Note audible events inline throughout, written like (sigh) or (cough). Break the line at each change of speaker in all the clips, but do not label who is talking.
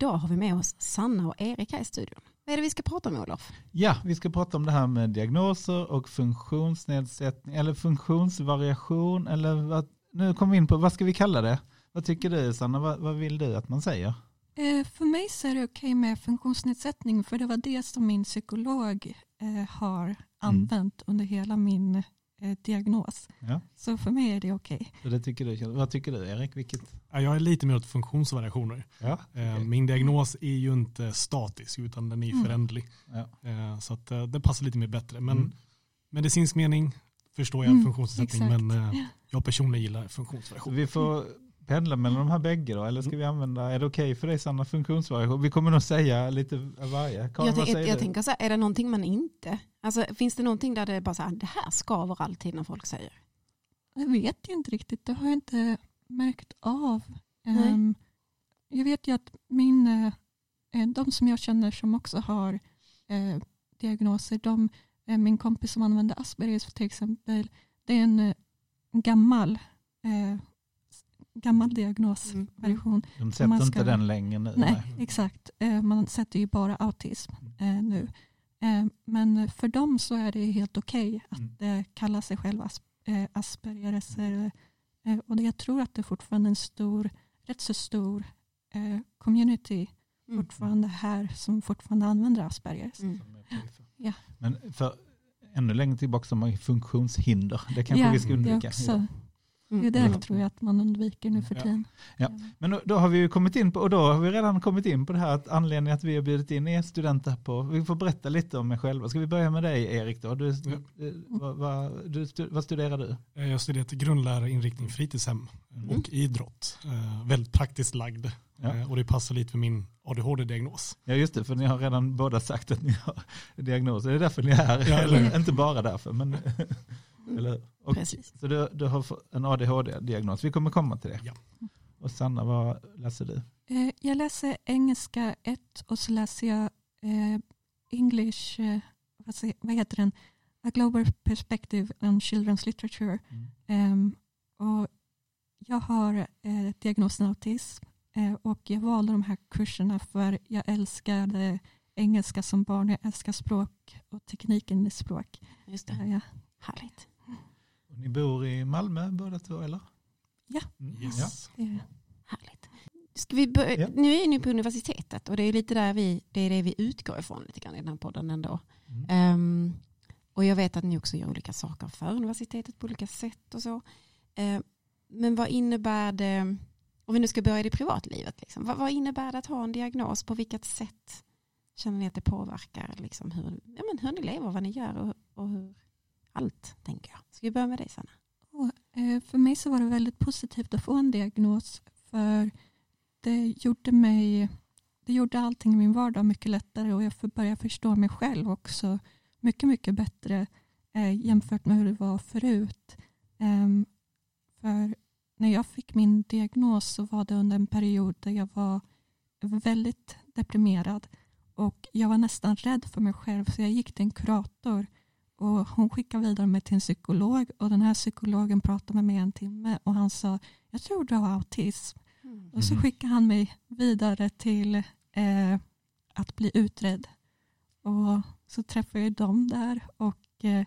Idag har vi med oss Sanna och Erik här i studion. Vad är det vi ska prata om Olof?
Ja, vi ska prata om det här med diagnoser och funktionsnedsättning eller funktionsvariation eller vad, nu kommer vi in på, vad ska vi kalla det? Vad tycker du Sanna, vad, vad vill du att man säger?
Eh, för mig så är det okej med funktionsnedsättning för det var det som min psykolog eh, har använt under hela min diagnos.
Ja.
Så för mig är det okej.
Så det tycker du, vad tycker du Erik? Vilket?
Ja, Jag är lite mer åt funktionsvariationer.
Ja,
Eh,
okej.
Min diagnos är ju inte statisk utan den är
Mm.
föränderlig.
ja.
Eh, Så att eh, det passar lite mer bättre. Men
Mm.
medicinsk mening förstår jag
Mm,
funktionsnedsättning
exakt.
men eh, jag personligen gillar
Så
funktionsvariation.
vi får pendla mellan de här bägge då, eller ska vi använda, är det okej för dig Sanna, funktionsvariation? Vi kommer nog säga lite av varje. Karin,
jag
vad
tänk-
säger
jag
du?
tänker så här, är det någonting man inte, alltså finns det någonting där det är bara så här, det här skaver alltid när folk säger?
Jag vet ju inte riktigt, det har jag inte märkt av.
Nej.
Ehm, jag vet ju att min, eh, de som jag känner som också har eh, diagnoser, de, eh, min kompis som använder Aspergers till exempel, det är en eh, gammal, eh, gammal diagnosversion.
Mm.
De sätter
ska-
inte den längre nu.
Nej, exakt. Eh, Man sätter ju bara autism eh, nu. Eh, Men för dem så är det helt okej att eh, kalla sig själva eh, Aspergers. eh, Och det, jag tror att det är fortfarande en stor, rätt så stor community
Mm.
fortfarande här som fortfarande använder Aspergers.
Mm.
Ja.
Men för ännu längre tillbaka som har funktionshinder, det kanske vi ska
det
undvika.
också, det är det
Mm.
tror jag att man undviker nu för
Ja.
tiden.
Ja. Men då, då har vi ju kommit in på, och då har vi redan kommit in på det här att anledningen att vi har bjudit in er studenter på, vi får berätta lite om er själva. Ska vi börja med dig Erik då? Du,
Ja.
eh, vad, vad, du, vad studerar du?
Eh, Jag har studerat grundlärarinriktning fritidshem
Mm.
och idrott. Eh, Väldigt praktiskt lagd
Ja.
Eh, och det passar lite med min ADHD-diagnos.
Ja just det, för ni har redan båda sagt att ni har diagnoser. Det är därför ni är här.
Ja, eller
inte bara därför. Men, eller, hur? och,
Precis.
så du, du har en ADHD-diagnos. Vi kommer komma till det.
Ja.
Och Sanna, vad läser du?
Eh, Jag läser engelska 1 och så läser jag eh, English, eh, vad, heter den? A Global Perspective on Children's Literature. Ehm, och jag har diagnosen autism och jag valde de här kurserna för jag älskade engelska som barn. Jag älskar språk och tekniken i språk.
Just det,
ja.
Härligt.
Och ni bor i Malmö båda två eller?
Ja.
Mm.
Yes.
Det är,
Härligt. Ska vi börja,
Ja.
Nu är ni på universitetet och det är lite där vi, det är det vi utgår ifrån lite grann i den här podden ändå.
Mm.
Ehm, och jag vet att ni också gör olika saker för universitetet på olika sätt och så. Ehm, men vad innebär det, om vi nu ska börja i det privatlivet, liksom, vad, vad innebär det att ha en diagnos? På vilket sätt känner ni att det påverkar liksom hur, ja, men hur ni lever, vad ni gör och, och hur allt, tänker jag. Ska vi börja med dig Sanna?
eh, för mig så var det väldigt positivt att få en diagnos för det gjorde mig det gjorde allting i min vardag mycket lättare och jag började förstå mig själv också mycket, mycket bättre eh, jämfört med hur det var förut. Ehm, för när jag fick min diagnos så var det under en period där jag var väldigt deprimerad och jag var nästan rädd för mig själv så jag gick till en kurator och hon skickade vidare mig till en psykolog och den här psykologen pratade med mig en timme och han sa jag tror du har autism. Och så
Mhm.
skickade han mig vidare till eh, att bli utredd. Och så träffade jag dem där och eh,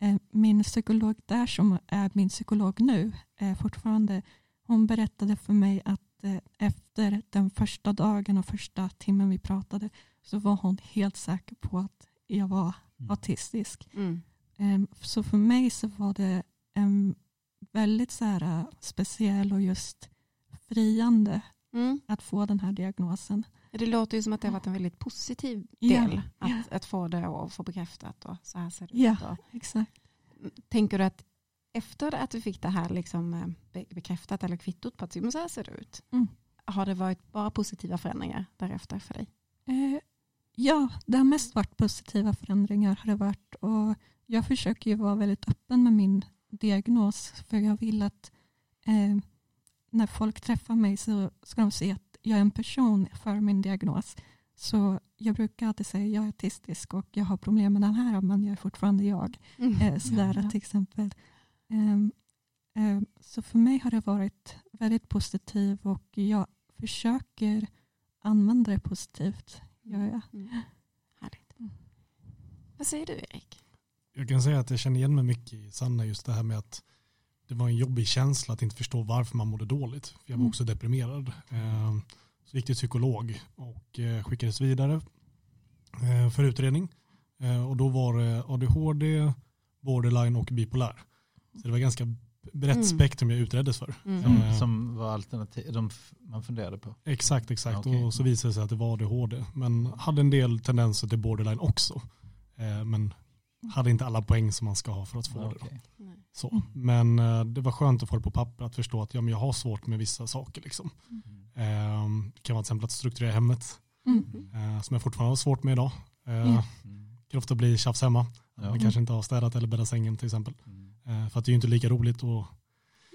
eh, min psykolog där som är min psykolog nu eh, fortfarande hon berättade för mig att eh, efter den första dagen och första timmen vi pratade så var hon helt säker på att jag var
Mm.
Autistisk.
Mm.
Em, Så för mig så var det en väldigt så här, eh, speciell och just friande
Mm.
att få den här diagnosen.
Det låter ju som att det har varit en väldigt positiv del att,
ja.
att få det och få bekräftat och så här ser det
Ja.
ut. Och,
Exakt.
tänker du att efter att du fick det här liksom be- bekräftat eller kvittot på att så här ser det ut,
Mm.
har det varit bara positiva förändringar därefter för dig?
Eh, ja, det har mest varit positiva förändringar. Har det varit. Och jag försöker ju vara väldigt öppen med min diagnos för jag vill att eh, när folk träffar mig så ska de se att jag är en person för min diagnos. Så jag brukar alltid säga jag är autistisk och jag har problem med den här men jag är fortfarande jag. Eh, sådär
Ja.
till exempel. Ehm, ehm, så för mig har det varit väldigt positivt och jag försöker använda det positivt. Gör jag.
Mm. Härligt.
Mm.
Vad säger du Erik?
Jag kan säga att jag känner igen mig mycket i Sanna just det här med att det var en jobbig känsla att inte förstå varför man mådde dåligt. För jag var
Mm.
också deprimerad. Eh, Så gick till psykolog och eh, skickades vidare eh, för utredning. Eh, Och då var det ADHD, borderline och bipolär. Så det var ganska brett
Mm.
spektrum jag utreddes för.
Mm.
Som,
Eh.
som var alternativ, de man funderade på.
Exakt, exakt.
Okej.
Och så visade det sig att det var ADHD. Men hade en del tendenser till borderline också. Eh, Men hade inte alla poäng som man ska ha för att få det.
Okej.
Nej.
Så. Men eh, det var skönt att få det på papper att förstå att ja, men jag har svårt med vissa saker. Liksom.
Mm.
Eh, Det kan vara till exempel att strukturera hemmet.
Mm.
Som jag fortfarande har svårt med idag.
Ja.
Mm.
Det kan ofta bli tjafs hemma.
Ja.
Man kanske inte har städat eller bäddat sängen till exempel.
Mm.
Eh, För att det är ju inte lika roligt. Och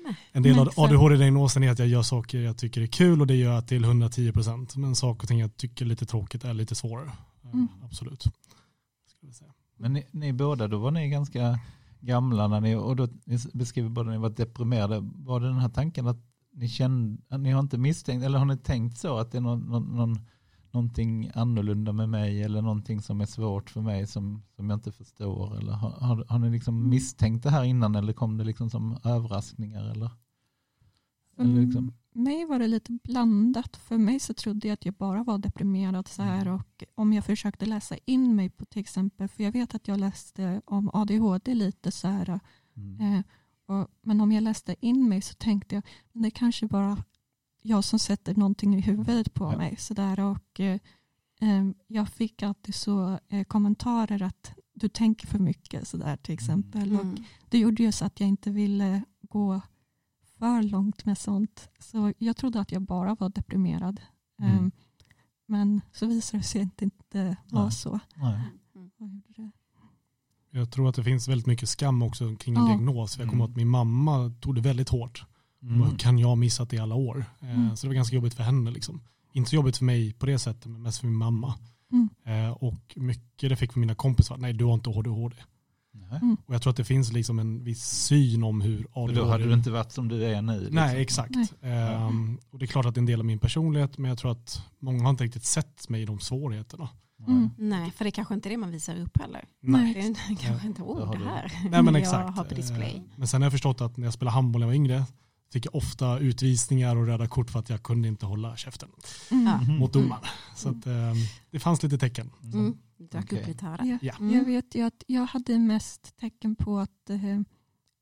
Nej.
en del av. ADHD-diagnosen är att jag gör saker jag tycker är kul och det gör jag till 110 procent. Men saker och ting jag tycker är lite tråkigt är lite svårare. Eh,
Mm.
Absolut.
Men ni, ni båda, då var ni ganska gamla när ni, och då ni beskriver båda när ni var deprimerade. Var det den här tanken att ni kände, att ni har inte misstänkt, eller har ni tänkt så att det är någon, någon, någon, någonting annorlunda med mig eller någonting som är svårt för mig som, som jag inte förstår? Eller har, har, har ni liksom misstänkt det här innan eller kom det liksom som överraskningar? Eller? Eller liksom,
För mig var det lite blandat. För mig så trodde jag att jag bara var deprimerad så här och om jag försökte läsa in mig på till exempel, för jag vet att jag läste om ADHD lite så här,
mm.
eh, och, men om jag läste in mig så tänkte jag, men det kanske bara jag som sätter någonting i huvudet på
Ja.
mig så där och eh, eh, jag fick alltid så eh, kommentarer att du tänker för mycket så där till exempel och
Mm.
det gjorde ju så att jag inte ville gå för långt med sånt. Så jag trodde att jag bara var deprimerad.
Mm.
Ehm, Men så visade det sig att det inte var
Nej.
så.
Nej.
Mm.
Vad gjorde det?
Jag tror att det finns väldigt mycket skam också kring en
Ja.
diagnos. Jag kommer
Mm.
ihåg att min mamma tog det väldigt hårt.
Mm.
Hur kan jag ha missat det i alla år? Eh,
Mm.
Så det var ganska jobbigt för henne. Liksom. Inte så jobbigt för mig på det sättet, men mest för min mamma.
Mm.
Eh, Och mycket det fick för mina kompisar, nej du har inte ADHD.
Mm.
Och jag tror att det finns liksom en viss syn om hur
För
ADHD...
då hade du inte varit som du är nu? Liksom.
Nej, exakt.
Nej.
Ehm, och det är klart att det är en del av min personlighet, men jag tror att många har inte riktigt sett mig i de svårigheterna.
Mm.
Nej, för det är kanske inte är det man visar upp heller.
Nej.
Det är kanske inte, oh
har
det här
Nej men
jag
exakt.
har på display.
Eh, Men sen har jag förstått att när jag spelade handboll när jag var yngre fick jag ofta utvisningar och röda kort för att jag kunde inte hålla käften
Mm.
Mhm.
mot domaren. Så att, eh, det fanns lite tecken.
Mm. Dök
Okej.
upp lite här.
Ja.
Mm.
Jag vet ju att jag hade mest tecken på att eh,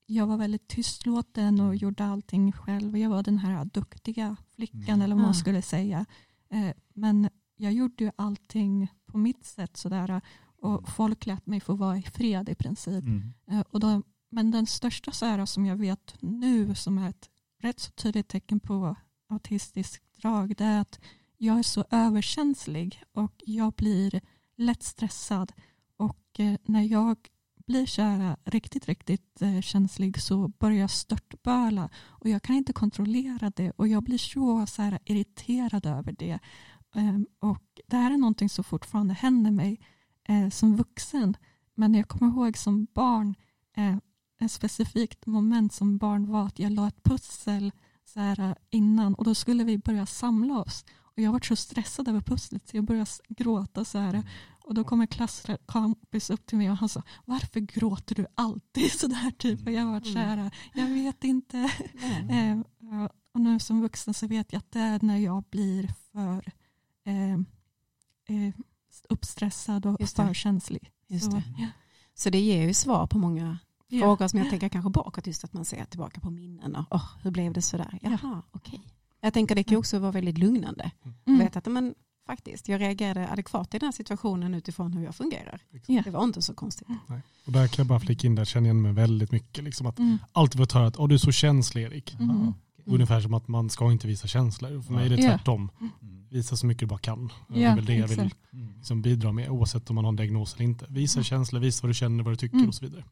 jag var väldigt tystlåten och gjorde allting själv. Jag var den här duktiga flickan
Mm.
eller vad man
Ah.
skulle säga. Eh, men jag gjorde ju allting på mitt sätt sådär och folk lät mig få vara i fred i princip.
Mm.
Eh, Och då, men den största så här, som jag vet nu som är ett rätt så tydligt tecken på autistiskt drag det är att jag är så överkänslig och jag blir lätt stressad och eh, när jag blir så här eh, riktigt, riktigt eh, känslig så börjar jag störtböla och jag kan inte kontrollera det och jag blir så, så här irriterad över det. Ehm, och det här är någonting som fortfarande händer mig som vuxen. Men jag kommer ihåg som barn, ett specifikt moment som barn var att jag la ett pussel så här, eh, innan och då skulle vi börja samla oss. Och jag var så stressad över pusslet så jag började gråta så här. Och då kom en klasskompis upp till mig och han sa varför gråter du alltid (laughs) så där typ? Och jag var så här, jag vet inte. (laughs) Eh, ja, och nu som vuxen så vet jag att det är när jag blir för eh, eh, uppstressad och för känslig.
Just
Så,
det.
ja.
Så det ger ju svar på många
Ja.
frågor som jag tänker kanske bakåt, just att man ser tillbaka på minnen och oh, hur blev det sådär?
Ja.
Jaha, okej. Jag tänker det kan också vara väldigt lugnande.
Mm.
Vet att men, faktiskt, jag reagerade adekvat i den här situationen utifrån hur jag fungerar.
Ja.
Det var inte så konstigt.
Nej. Och där kan jag bara flika in, där känner jag igen mig väldigt mycket. Liksom att
Mm.
alltid fått höra att Åh, du är så känslig Erik.
Mm.
Okej.
Ungefär som att man ska inte visa känslor. För mig är det
Ja.
tvärtom.
Mm.
Visa så mycket du bara kan. det
Ja,
är väl det jag vill.
Mm.
liksom bidra med oavsett om man har en diagnos eller inte. Visa
Mm.
känslor, visa vad du känner, vad du tycker
Mm.
och så vidare.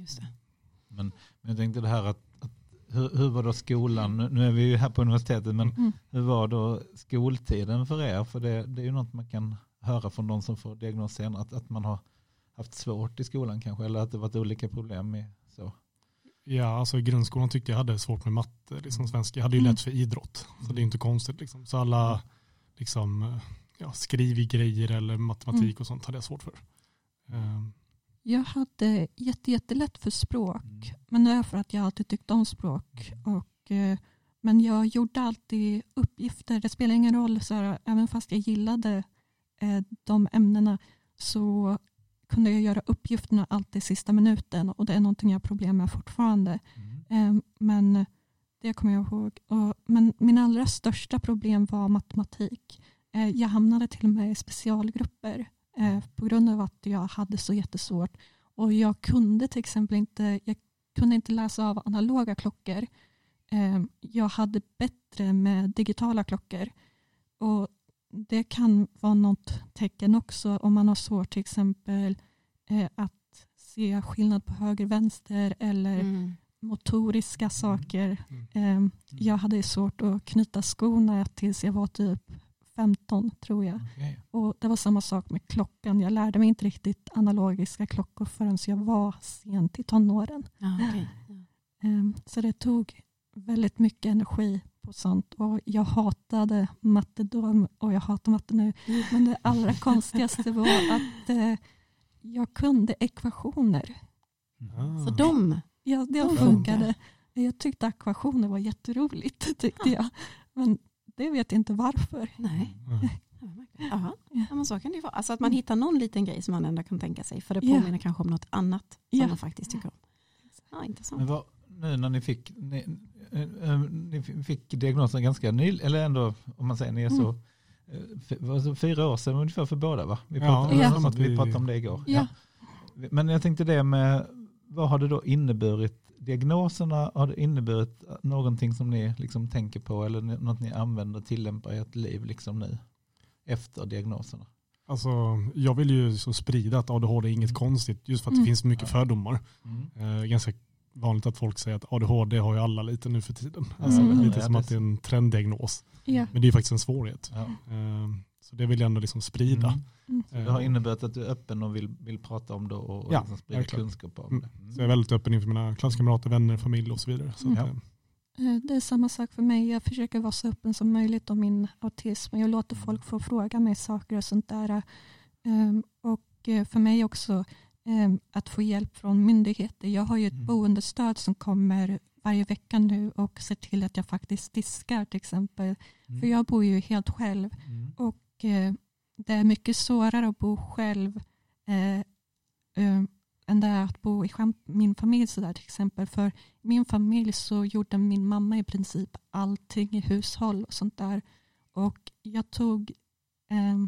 Mm.
Just det.
Men, men jag tänkte det här att, att hur, hur var då skolan, nu, är vi ju här på universitetet, men
Mm.
hur var då skoltiden för er? För det, det är ju något man kan höra från de som får diagnos senare, att, att man har haft svårt i skolan kanske, eller att det varit olika problem med så.
Ja, alltså i grundskolan tyckte jag hade svårt med matte, liksom svenska. Jag hade ju
Mm.
lätt för idrott, så det är inte konstigt. Liksom. Så alla liksom, eh, ja, skriv grejer eller matematik
Mm.
och sånt hade jag svårt för. Ehm,
Jag hade jätte, jättelätt för språk.
Mm.
Men det är för att jag alltid tyckt om språk. Och, eh, men jag gjorde alltid uppgifter. Det spelar ingen roll, så här, även fast jag gillade eh, de ämnena så kunde jag göra uppgifterna alltid sista minuten. Och det är någonting jag har problem med fortfarande.
Mm.
Eh, men det kommer jag ihåg. Och, men min allra största problem var matematik. Eh, jag hamnade till och med i specialgrupper på grund av att jag hade så jättesvårt. Och jag kunde till exempel inte, jag kunde inte läsa av analoga klockor. Eh, jag hade bättre med digitala klockor. Och det kan vara något tecken också om man har svårt till exempel eh, att se skillnad på höger vänster eller
Mm.
motoriska saker.
Mm.
Eh, jag hade svårt att knyta skorna tills jag var typ 15 tror jag.
Okej.
Och det var samma sak med klockan. Jag lärde mig inte riktigt analogiska klockor förrän jag var sent i tonåren.
Okej. Ja. (laughs)
Ehm, Så det tog väldigt mycket energi på sånt. Och jag hatade matte då och jag hatar matte nu. Men det allra (laughs) konstigaste var att eh, jag kunde ekvationer.
ah.
Så de,
Ja, det
De
funkade. Jag tyckte ekvationer var jätteroligt (laughs) tyckte jag. Men det vet jag inte varför.
nej.
Mm.
Ja.
Ja, men så kan det ju vara. Alltså att man hittar någon liten grej som man ändå kan tänka sig. För det
Ja.
påminner kanske om något annat som
Ja.
man faktiskt tycker om. Ja, intressant.
Men vad, nu när ni fick, ni, eh, eh, ni fick diagnosen ganska nyligen, eller ändå om man säger ni är så, eh, vad så, fyra år sedan ungefär för båda va? Vi
Ja,
pratade,
ja.
att vi
Vi-
pratade om det igår.
Ja.
Men jag tänkte det med, vad har det då inneburit? Diagnoserna, har det inneburit någonting som ni liksom tänker på eller något ni använder och tillämpar i ert liv liksom nu? Efter diagnoserna?
Alltså, jag vill ju så sprida att ADHD är inget konstigt, just för att
Mm.
det finns mycket fördomar.
Mm.
Eh, ganska vanligt att folk säger att ADHD har ju alla lite nu för tiden. Alltså,
Mm.
Lite som
det är
att det är en trenddiagnos.
Ja.
Men det är faktiskt en svårighet.
Ja.
Eh, så det vill jag ändå liksom sprida.
Mm.
Mm.
Så det har inneburit att du är öppen och vill, vill prata om det och, och
Ja,
liksom sprida kunskap om
Mm.
det.
Så jag är väldigt öppen inför mina klasskamrater, vänner, familj och så vidare. Så
Mm.
att,
Ja.
eh,
Eh, Det är samma sak för mig. Jag försöker vara så öppen som möjligt om min autism. Jag låter folk få fråga mig saker och sånt där. Ehm, Och eh, för mig också ehm, att få hjälp från myndigheter. Jag har ju ett
Mm.
boendestöd som kommer varje vecka nu och ser till att jag faktiskt diskar till exempel.
Mm.
För jag bor ju helt själv
Mm.
och eh, det är mycket svårare att bo själv eh, eh, än det är att bo i min familj så där till exempel. För i min familj så gjorde min mamma i princip allting i hushåll och sånt där. Och jag tog, eh,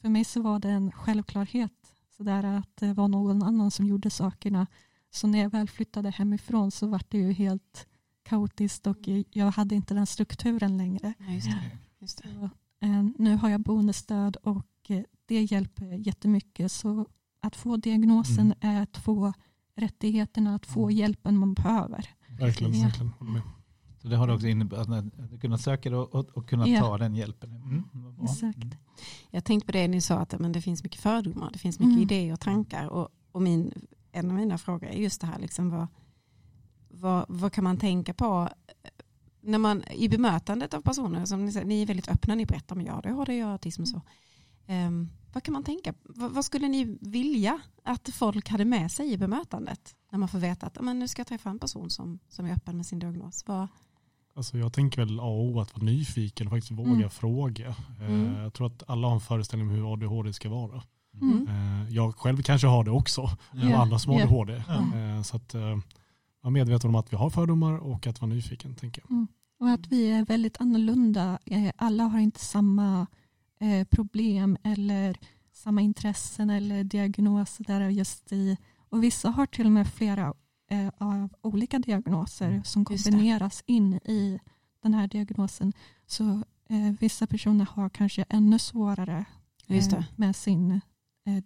för mig så var det en självklarhet så där att det var någon annan som gjorde sakerna. Så när jag väl flyttade hemifrån så var det ju helt kaotiskt och jag hade inte den strukturen längre.
Ja, just det. Just det.
Eh, nu har jag boendestöd och eh, det hjälper jättemycket. Så att få diagnosen är att få rättigheterna, att få
Mm.
hjälpen man behöver.
verkligen,
Ja.
verkligen. Håller med.
Så det har också inneburit att, kunna söka det och, och, och kunna
Ja.
ta den hjälpen. Mm, bra.
Exakt.
Mm.
Jag tänkte på det ni sa att men det finns mycket fördomar, det finns mycket
Mm.
idéer och tankar. Och, och min, en av mina frågor är just det här, liksom, vad, vad, vad kan man tänka på när man, i bemötandet av personer, som ni, säger, ni är väldigt öppna, ni berättar om ja, det har det, jag har autism och så. Ehm, vad kan man tänka, vad, vad skulle ni vilja att folk hade med sig i bemötandet? När man får veta att men, nu ska jag träffa en person som, som är öppen med sin diagnos. Vad,
Alltså jag tänker väl A och O att vara nyfiken och faktiskt våga
Mm.
fråga. Eh,
Mm.
Jag tror att alla har en föreställning om hur ADHD ska vara.
Mm.
Eh, Jag själv kanske har det också, och
Ja.
andra som har
Ja.
ADHD. Så att vara medveten om att vi har fördomar och att vara nyfiken, tänker jag.
Och att vi är väldigt annorlunda. Eh, Alla har inte samma eh, problem eller samma intressen eller diagnoser där just i. Och vissa har till och med flera eh, av olika diagnoser som
Just det.
kombineras in i den här diagnosen. Så vissa personer har kanske ännu svårare med sin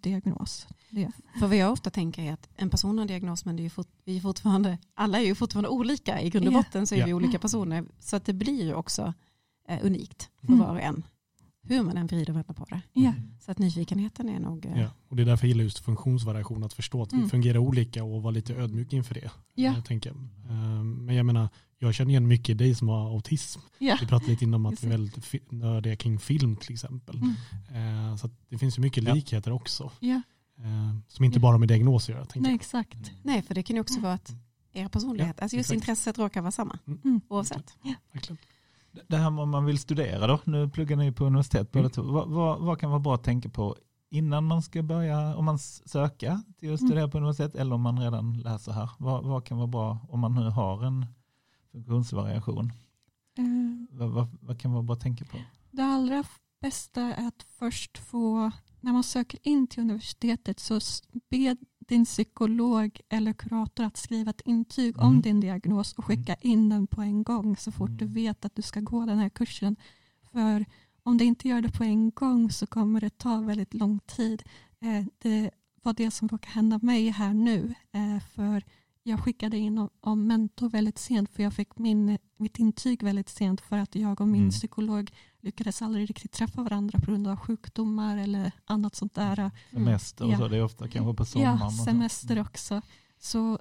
diagnos. Det.
För vad jag ofta tänker är att en person har en diagnos men det är fort, vi är fortfarande, alla är ju fortfarande olika. I grund och botten så är vi
Ja.
olika personer. Så att det blir ju också eh, unikt för
Mm.
var och en. hur man än vrider och vänder på det.
Ja,
Så att nyfikenheten är nog... eh,
Ja, och det är därför jag gillar just funktionsvariation, att förstå att vi
Mm.
fungerar olika och vara lite ödmjuk inför det.
Ja.
Jag tänker. Eh, Men jag menar, jag känner igen mycket i dig som har autism.
ja.
Vi pratade lite innan om att vi är väldigt nördiga kring film till exempel.
Mm.
Eh, Så att det finns ju mycket
Ja.
likheter också.
ja.
eh, Som inte
Ja.
bara har med diagnos att göra. tänker
Nej,
jag.
exakt.
Nej, för det kan ju också vara att era personlighet, alltså just
exakt.
intresset råkar vara samma
Mm.
oavsett.
Verkligen.
Det här med om man vill studera då, nu pluggar ni på universitet båda
Mm.
två. Vad, vad, vad kan vara bra att tänka på innan man ska börja, om man s- söka till att
Mm.
studera på universitet eller om man redan läser här? Vad, vad kan vara bra om man nu har en funktionsvariation?
Eh,
Vad, vad, vad kan bra att tänka på?
Det allra bästa är att först få, när man söker in till universitetet så be din psykolog eller kurator att skriva ett intyg
Mm.
om din diagnos och skicka in den på en gång så fort du
Mm.
vet att du ska gå den här kursen. För om det inte gör det på en gång så kommer det ta väldigt lång tid. Eh, Det var det som råkade hända mig här nu. eh, För jag skickade in om- mentor väldigt sent för jag fick min, mitt intyg väldigt sent för att jag och min
Mm.
psykolog lyckades aldrig riktigt träffa varandra på grund av sjukdomar eller annat sånt där.
Semester och
Ja.
så, det är ofta kanske på sommaren.
Ja, semester också. Så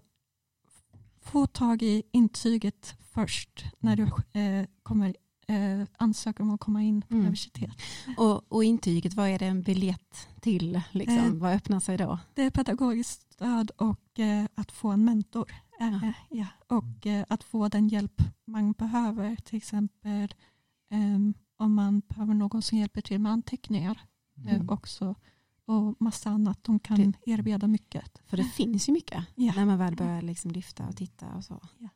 få tag i intyget först när du eh, kommer eh, ansöka om att komma in på
Mm.
universitet.
Och, och intyget, vad är det en biljett till? Liksom?
Eh.
vad öppnar sig då?
Det är pedagogiskt stöd och eh, att få en mentor. Eh,
Ja.
ja. Och eh, att få den hjälp man behöver. Till exempel ehm, om man behöver någon som hjälper till med anteckningar eh,
Mm.
också. Och massa annat. De kan erbjuda mycket.
För det finns ju mycket
Ja.
när man väl börjar liksom lyfta och titta och så.
Ja.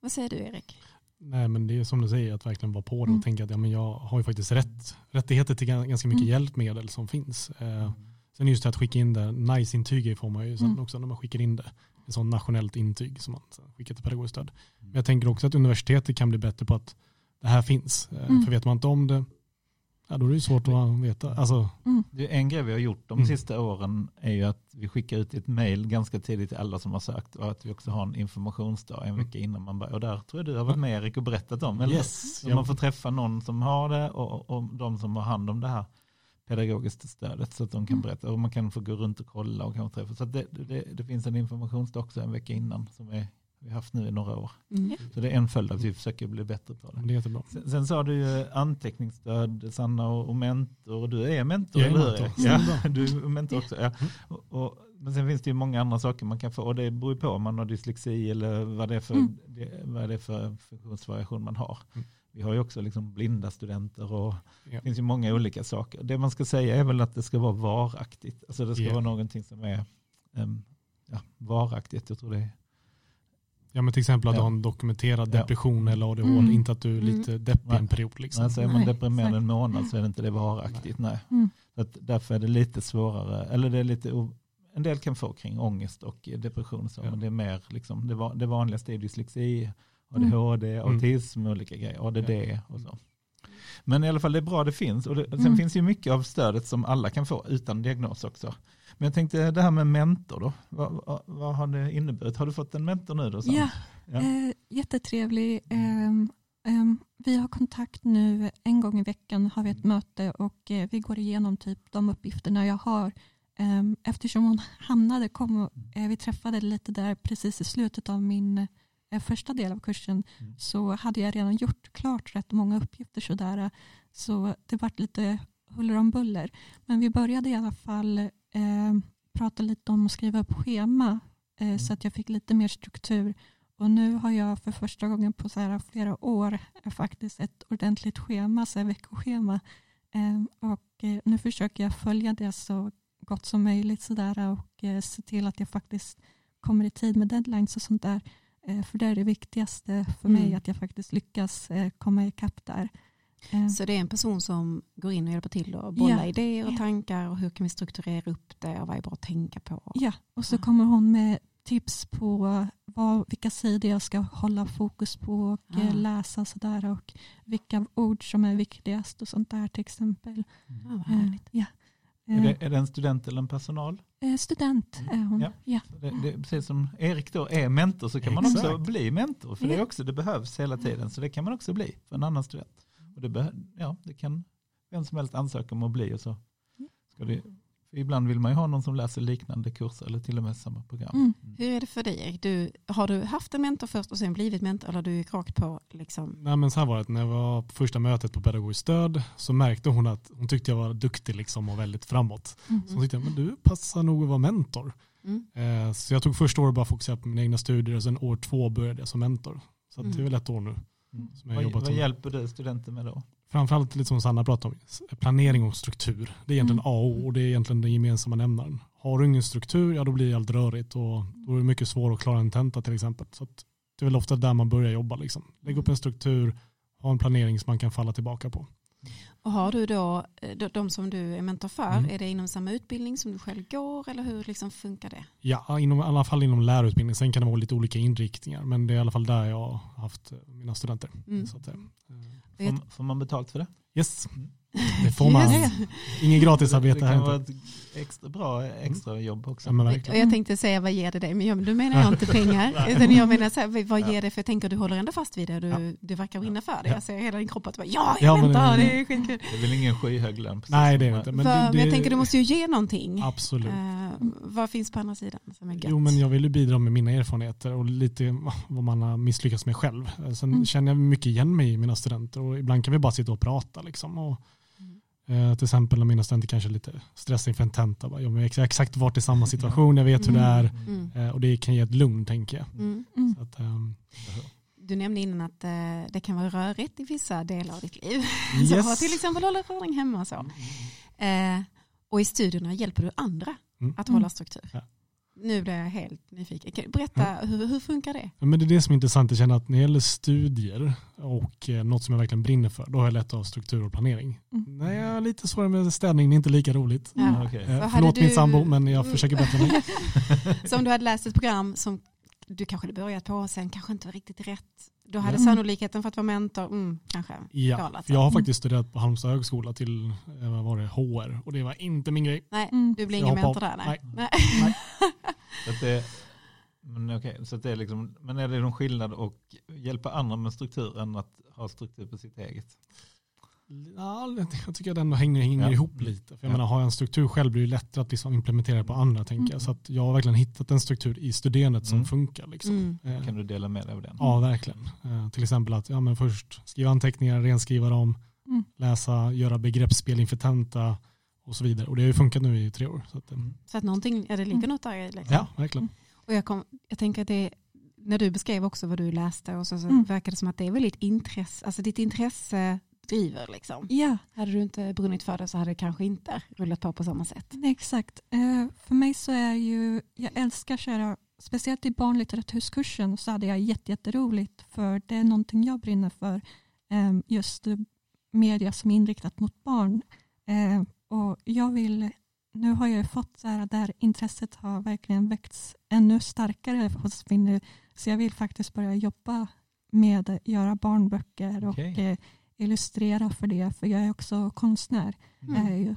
Vad säger du Erik?
Nej men det är som du säger, att verkligen vara på det och
Mm.
tänka att ja, men jag har ju faktiskt rätt, rättigheter till gan- ganska mycket
Mm.
hjälpmedel som finns. Eh, sen just det att skicka in det, NICE-intyg får man ju sen
Mm.
också när man skickar in det. Ett sånt nationellt intyg som man skickar till pedagogiskt stöd.
Mm.
Men jag tänker också att universitetet kan bli bättre på att det här finns. Eh,
Mm.
För vet man inte om det, ja, då är det ju svårt att veta. Alltså,
Det är en grej vi har gjort de
Mm.
sista åren är ju att vi skickar ut ett mail ganska tidigt till alla som har sökt och att vi också har en informationsdag en vecka innan man börjar. Och där tror jag du har varit med Erik och berättat om. Eller?
yes.
Så man får träffa någon som har det och, och de som har hand om det här pedagogiska stödet så att de kan
Mm.
berätta och man kan få gå runt och kolla och kanske träffa. Så att det, det, det finns en informationsdag också en vecka innan som är, vi har haft nu i några år.
Mm.
Så det är en följd av att vi försöker bli bättre på det.
Det är jättebra.
Sen, sen sa du ju anteckningsstöd, Sanna och, och mentor. Och du är mentor, eller hur? Ja, (laughs) du är mentor också. Ja.
Mm.
Och, och, men sen finns det ju många andra saker man kan få. Och det beror ju på om man har dyslexi eller vad det är för,
Mm.
det, vad det är för funktionsvariation man har.
Mm.
Vi har ju också liksom blinda studenter och
Ja.
det finns ju många olika saker. Det man ska säga är väl att det ska vara varaktigt. Alltså det ska
Ja.
vara någonting som är um, ja, varaktigt. Jag tror det är
Ja men till exempel att
Ja.
du har en dokumenterad
Ja.
depression eller ADHD,
Mm.
inte att du är lite deppig
Nej.
en period. Liksom.
Alltså är man
Nej,
deprimerad
exakt.
en månad så är det inte det varaktigt. Nej.
Mm.
Så att därför är det lite svårare, eller det är lite, en del kan få kring ångest och depression, så,
Ja.
men det är mer liksom, det, va- det vanligaste är dyslexi, ADHD,
Mm.
autism, olika grejer, ADD och så. Men i alla fall det är bra det finns och det, sen
Mm.
finns ju mycket av stödet som alla kan få utan diagnos också. Men jag tänkte det här med mentor då, vad, vad, vad har det inneburit? Har du fått en mentor nu då? Sam?
Ja,
Ja.
Eh, jättetrevlig. Ehm, ehm, vi har kontakt nu en gång i veckan har vi ett möte och eh, vi går igenom typ de uppgifterna jag har. Ehm, eftersom hon (laughs) hamnade, kom, eh, vi träffade lite där precis i slutet av min eh, första del av kursen
Mm.
så hade jag redan gjort klart rätt många uppgifter sådär. Så det vart lite huller om buller. Men vi började i alla fall eh, prata lite om att skriva upp schema eh, så att jag fick lite mer struktur. Och nu har jag för första gången på så här flera år faktiskt ett ordentligt schema, så här veckoschema. Eh, och eh, nu försöker jag följa det så gott som möjligt sådär och eh, se till att jag faktiskt kommer i tid med deadlines och sånt där. Eh, för det är det viktigaste för mig,
Mm.
att jag faktiskt lyckas komma ikapp där. Eh,
Så det är en person som går in och hjälper till och bollar
Ja.
idéer och
Ja.
tankar och hur kan vi strukturera upp det och vad är bra att tänka på.
Ja, och så
Ja.
kommer hon med tips på vad, vilka sidor jag ska hålla fokus på och
Ja.
eh, läsa och sådär och vilka ord som är viktigast och sånt där till exempel.
Ja, vad
Eh,
härligt.
ja.
Är,
Eh,
det, är det en student eller en personal?
eh, student är hon.
Ja.
Ja.
Det, det, precis som Erik då är mentor så kan man också bli mentor. För det, också, det behövs hela tiden. Så det kan man också bli för en annan student. Och det, ja, det kan vem som helst ansöka om att bli och så ska det, för ibland vill man ju ha någon som läser liknande kurser eller till och med samma program.
Mm.
Hur är det för dig Erik? Du, har du haft en mentor först och sen blivit mentor eller du gick rakt på liksom?
Nej, men så här var det, när jag var på första mötet på pedagogiskt stöd så märkte hon att hon tyckte jag var duktig liksom och väldigt framåt.
Mm.
Så hon tyckte, men du passar nog att vara mentor.
Mm.
Eh, så jag tog första året bara fokusera på mina egna studier och sen år två började jag som mentor. Så det är
Mm.
väl ett år nu.
Mm.
Som jag
Vad,
jobbat
vad
som-
hjälper du studenter med då?
Framförallt lite som Sanna pratade om, planering och struktur. Det är egentligen
Mm.
A och O och det är egentligen den gemensamma nämnaren. Har du ingen struktur, ja då blir allt rörigt och då är det mycket svårare att klara en tenta till exempel. Så att det är väl ofta där man börjar jobba. Liksom. Lägg upp en struktur, ha en planering som man kan falla tillbaka på.
Och har du då, eh, de- som du är mentor för,
Mm.
är det inom samma utbildning som du själv går eller hur liksom funkar det?
Ja, inom, i alla fall inom lärarutbildning. Sen kan det vara lite olika inriktningar, men det är i alla fall där jag har haft eh, mina studenter.
Mm.
Så att, eh,
Får, får man betalt för det?
yes, det får man.
Yes.
Ingen gratisarbete
det
här
kan vara
inte.
ett extra bra extra jobb också.
Ja,
Och jag tänkte säga vad ger det dig, men jag, då menar jag inte pengar. utan jag menar så här, vad ger det för jag tänker du håller ändå fast vid det du,
Ja.
du verkar brinna för det.
Ja.
Jag ser hela din kropp att du bara, ja,
Ja,
jag
men
väntar,
det-
det är skitkul.
Det är väl ingen skyhög lön?
Nej, det är det inte.
Men, för,
det,
men jag
det-
tänker du måste ju ge någonting.
Absolut.
Eh, vad finns på andra sidan som är gött?
Jo, men jag vill ju bidra med mina erfarenheter och lite vad man har misslyckats med själv. Sen
Mm.
känner jag mycket igen mig i mina studenter och ibland kan vi bara sitta och prata. Liksom. Och, eh, till exempel när mina studenter kanske är lite stressade inför en tenta. Bara, Jag har exakt varit i samma situation, jag vet hur det är
Mm.
eh, och det kan ge ett lugn tänker jag.
Mm.
Mm.
Så att, ehm,
Du nämnde innan att eh, det kan vara rörigt i vissa delar av ditt liv. (laughs) Så
yes.
har till exempel hålla ordning hemma och så. Eh, och i studierna hjälper du andra
Mm.
att
Mm.
hålla struktur.
Ja.
Nu blir jag helt nyfiken. Du berätta, hur, hur funkar det?
Ja, Men det är det som är intressant. Jag känner att när det gäller studier och eh, något som jag verkligen brinner för, då har jag lätt att ha struktur och planering.
Mm.
Nej, jag har lite svårare med städning, det är inte lika roligt.
Ja.
Mm, okej.
Eh, förlåt
hade
min
du-
sambo, men jag
Mm.
försöker bättra mig.
Så (laughs) om du hade läst ett program som du kanske hade börjat på och sen kanske inte var riktigt rätt. Då hade
Ja.
sannolikheten för att vara mentor, mm, kanske.
Ja, för jag har faktiskt studerat på Halmstad högskola till eh, vad var det, HR och det var inte min grej.
Nej,
Mm.
du blir ingen mentor där. Nej.
Nej.
Nej. (laughs)
Så att det, men okej, så det är liksom, men är det någon skillnad att hjälpa andra med struktur än att ha struktur på sitt eget?
Ja, jag tycker att ändå hänger, hänger
Ja.
ihop lite. För jag
Ja.
menar, har jag en struktur själv blir det lättare att liksom implementera det på andra tänker jag.
Mm.
Så att jag har verkligen hittat en struktur i studerandet som
Mm.
funkar. Liksom.
Mm.
Eh,
Kan du dela med dig av den?
Ja, verkligen. Eh, till exempel att ja, men först skriva anteckningar, renskriva dem,
Mm.
läsa, göra begreppsspel inför tenta och så vidare. Och det har ju funkat nu i tre år. Så att, eh,
Mm.
Så att någonting, ja, det ligger
Mm.
något där i. Liksom.
ja, verkligen.
Och jag, kom, jag tänker att det, när du beskrev också vad du läste och så, så
Mm.
verkar det som att det är väldigt intresse, alltså ditt intresse driver liksom.
Ja,
Hade du inte brunnit för det så hade det kanske inte rullat på på samma sätt.
nej, exakt. Eh, för mig så är ju, jag älskar att köra, speciellt i barnlitteraturkursen så hade jag jätte, jätteroligt för det är någonting jag brinner för. Eh, just media som är inriktat mot barn. Eh, och jag vill, nu har jag ju fått så här där intresset har verkligen väckts ännu starkare hos mig nu. Så jag vill faktiskt börja jobba med att göra barnböcker och eh, illustrera för det. För jag är också konstnär.
Mm.
Är ju.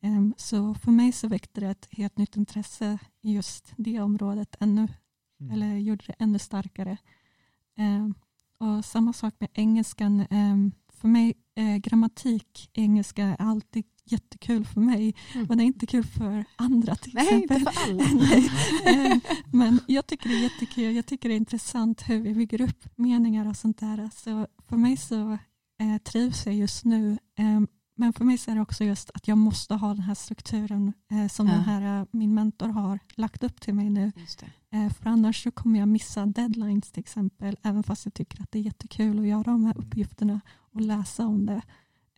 Ehm, Så för mig så väckte det ett helt nytt intresse i just det området ännu,
Mm.
eller gjorde det ännu starkare. Ehm, Och samma sak med engelskan. Ehm, För mig, eh, grammatik i engelska är alltid jättekul för mig,
Mm.
men det är inte kul för andra till
Nej,
exempel.
inte för alla. (laughs)
Men jag tycker det är jättekul. Jag tycker det är intressant hur vi bygger upp meningar och sånt där. Så för mig så eh, trivs jag just nu. Ehm, Men för mig så är det också just att jag måste ha den här strukturen eh, som
Ja.
den här, eh, min mentor har lagt upp till mig nu. Eh, För annars så kommer jag missa deadlines till exempel. Även fast jag tycker att det är jättekul att göra de här uppgifterna och läsa om det.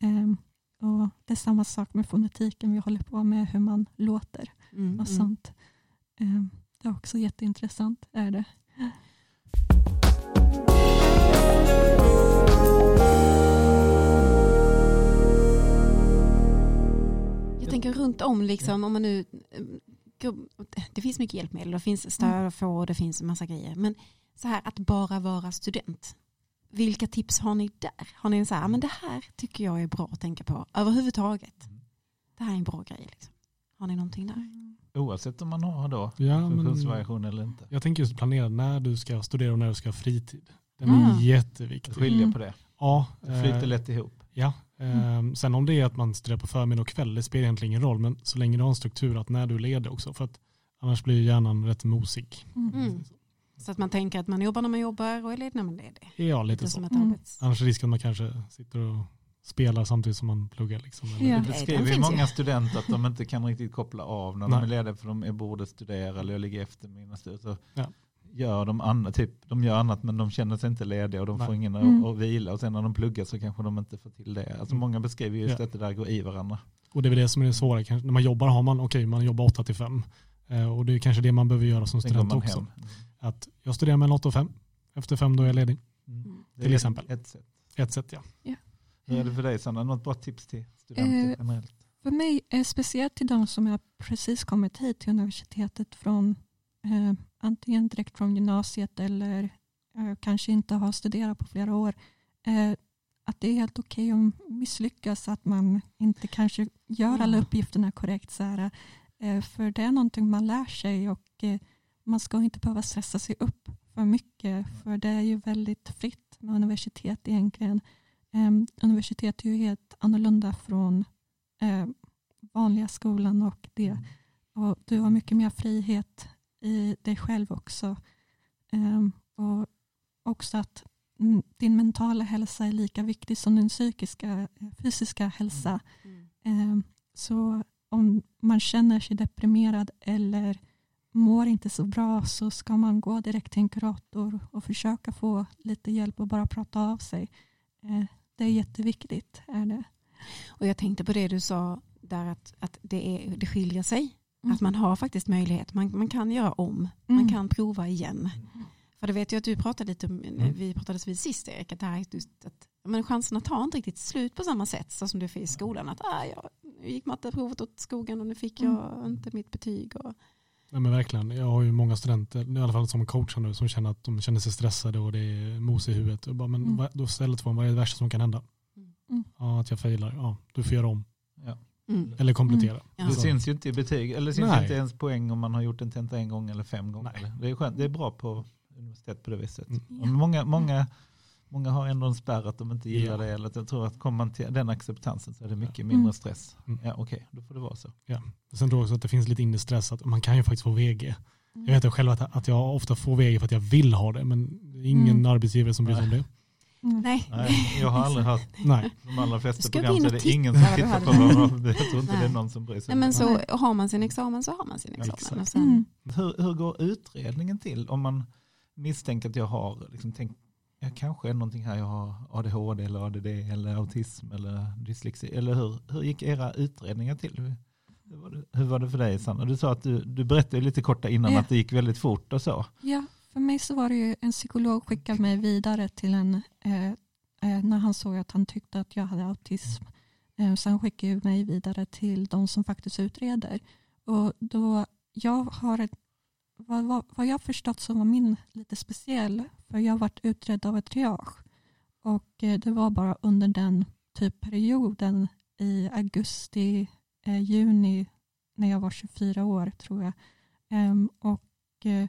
Ehm, Och det är samma sak med fonetiken. Vi håller på med hur man låter
Mm,
och
mm.
sånt. Ehm, Det är också jätteintressant. Är det.
Jag tänker runt om, liksom, om man nu, eh, det finns mycket hjälpmedel, det finns stöd att få, det finns en massa grejer. Men så här att bara vara student, vilka tips har ni där? Har ni en så här, men det här tycker jag är bra att tänka på överhuvudtaget. Det här är en bra grej. Liksom. Har ni någonting där?
Oavsett om man har då
Ja,
funktionsvariation eller inte.
jag tänker just planera när du ska studera och när du ska ha fritid. Den
Mm.
är jätteviktig.
Skilja
Mm.
på det.
Ja,
Det flyter
eh,
lätt ihop.
ja Eh, sen om det är att man studerar på förmiddag och kväll, det spelar egentligen ingen roll, men så länge du har en struktur att när du leder också, för att annars blir hjärnan rätt mosig.
Mm.
Mm. Så att man tänker att man jobbar när man jobbar och är ledig när man är ledig.
Ja, lite
Lite
så.
som ett
Mm.
Annars är risken att man kanske sitter och spelar samtidigt som man pluggar. Liksom, eller-
Ja.
Det beskriver ju många
ju.
studenter att de inte kan riktigt koppla av när
Nej.
de är lediga för de är borde studera eller jag ligger efter mina studier. Så
Ja.
Gör de annat, typ, de gör annat men de känner sig inte lediga och de
Nej.
får ingen
Mm.
att, att vila och sen när de pluggar så kanske de inte får till det. Alltså
Mm.
många beskriver just
Ja.
att det där går i varandra.
Och det är väl det som är det svåra. Kanske. När man jobbar har man, okej, man jobbar 8 till 5. Eh, och det är kanske det man behöver göra som student också.
hem.
Att jag studerar mellan 8 och 5. Efter 5 då är jag ledig.
Mm. Det är
Till exempel.
Ett sätt.
Ett sätt ja.
Hur är det för dig Sanna? Något bra tips till studenter
Eh,
generellt?
För mig, eh, speciellt till de som har precis kommit hit till universitetet från eh, antingen direkt från gymnasiet eller eh, kanske inte har studerat på flera år. Eh, att det är helt okej att misslyckas, att man inte kanske gör alla uppgifterna korrekt. Så här, eh, för det är någonting man lär sig och eh, man ska inte behöva stressa sig upp för mycket. För det är ju väldigt fritt med universitet egentligen. Eh, universitet är ju helt annorlunda från eh, vanliga skolan och det. Och du har mycket mer frihet i dig själv också. Ehm, och också att din mentala hälsa är lika viktig som din psykiska, eh, fysiska hälsa.
Mm.
Ehm, så om man känner sig deprimerad eller mår inte så bra så ska man gå direkt till en kurator och försöka få lite hjälp och bara prata av sig. Eh, det är jätteviktigt. Är det.
Och jag tänkte på det du sa där att, att det, är, det skiljer sig.
Mm.
Att man har faktiskt möjlighet, man, man kan göra om, man
Mm.
kan prova igen. För det vet jag att du pratade lite om,
Mm.
vi pratades vid sist Erik, att det här är just att men chanserna tar inte riktigt slut på samma sätt så som det är i skolan. Att ah, jag gick matteprovet åt skogen och nu fick jag
Mm.
inte mitt betyg. Och,
Nej, men verkligen. Jag har ju många studenter, i alla fall som coachar nu, som känner att de känner sig stressade och det är mos i huvudet. Och bara, men
Mm.
vad, då ställer två, vad är det värsta som kan hända?
Mm.
Ja, att jag failar. Ja, du får göra om.
Ja.
Mm.
Eller komplettera.
Ja.
Det syns ju inte i betyg, eller det syns
Nej.
inte ens poäng om man har gjort en tenta en gång eller fem gånger.
Nej.
Det, är skönt. det är bra på universitet på det viset.
Mm.
Och Många, många, många har ändå en spärr att de inte gillar
Ja.
det. Eller att jag tror att kommer man till den acceptansen så är det mycket
Mm.
mindre stress.
Mm.
Ja, Okej, då får det vara så.
Sen tror jag också att det finns lite inre stress att man kan ju faktiskt få VG. Jag vet själv att, att jag ofta får VG för att jag vill ha det men det är ingen
Mm.
arbetsgivare som bryr sig om det.
Mm.
Nej,
Nej, jag har aldrig hört (laughs)
Nej.
de allra flesta program så är det ingen som tittar på man, (laughs) Jag tror inte det är
Nej.
någon som bryr sig.
Nej, men så har man sin examen så har man sin examen. sen,
Mm.
Hur, hur går utredningen till om man misstänker att jag har, liksom, tänk, jag kanske är någonting här, jag har ADHD eller ADD eller autism eller dyslexi. Eller hur, hur gick era utredningar till? Hur, hur, var, det, hur var det för dig Sanna? Du sa att du, du berättade lite kort innan
Ja.
att det gick väldigt fort och så.
Ja, för mig så var det ju en psykolog skickade mig vidare till en, eh, eh, när han såg att han tyckte att jag hade autism. Eh, så han skickade mig vidare till de som faktiskt utreder. Och då, jag har ett, vad, vad, vad jag förstått så var min lite speciell, för jag varit utredd av ett triage. Och eh, det var bara under den typ perioden i augusti, eh, juni, när jag var 24 år tror jag. Ehm, och eh,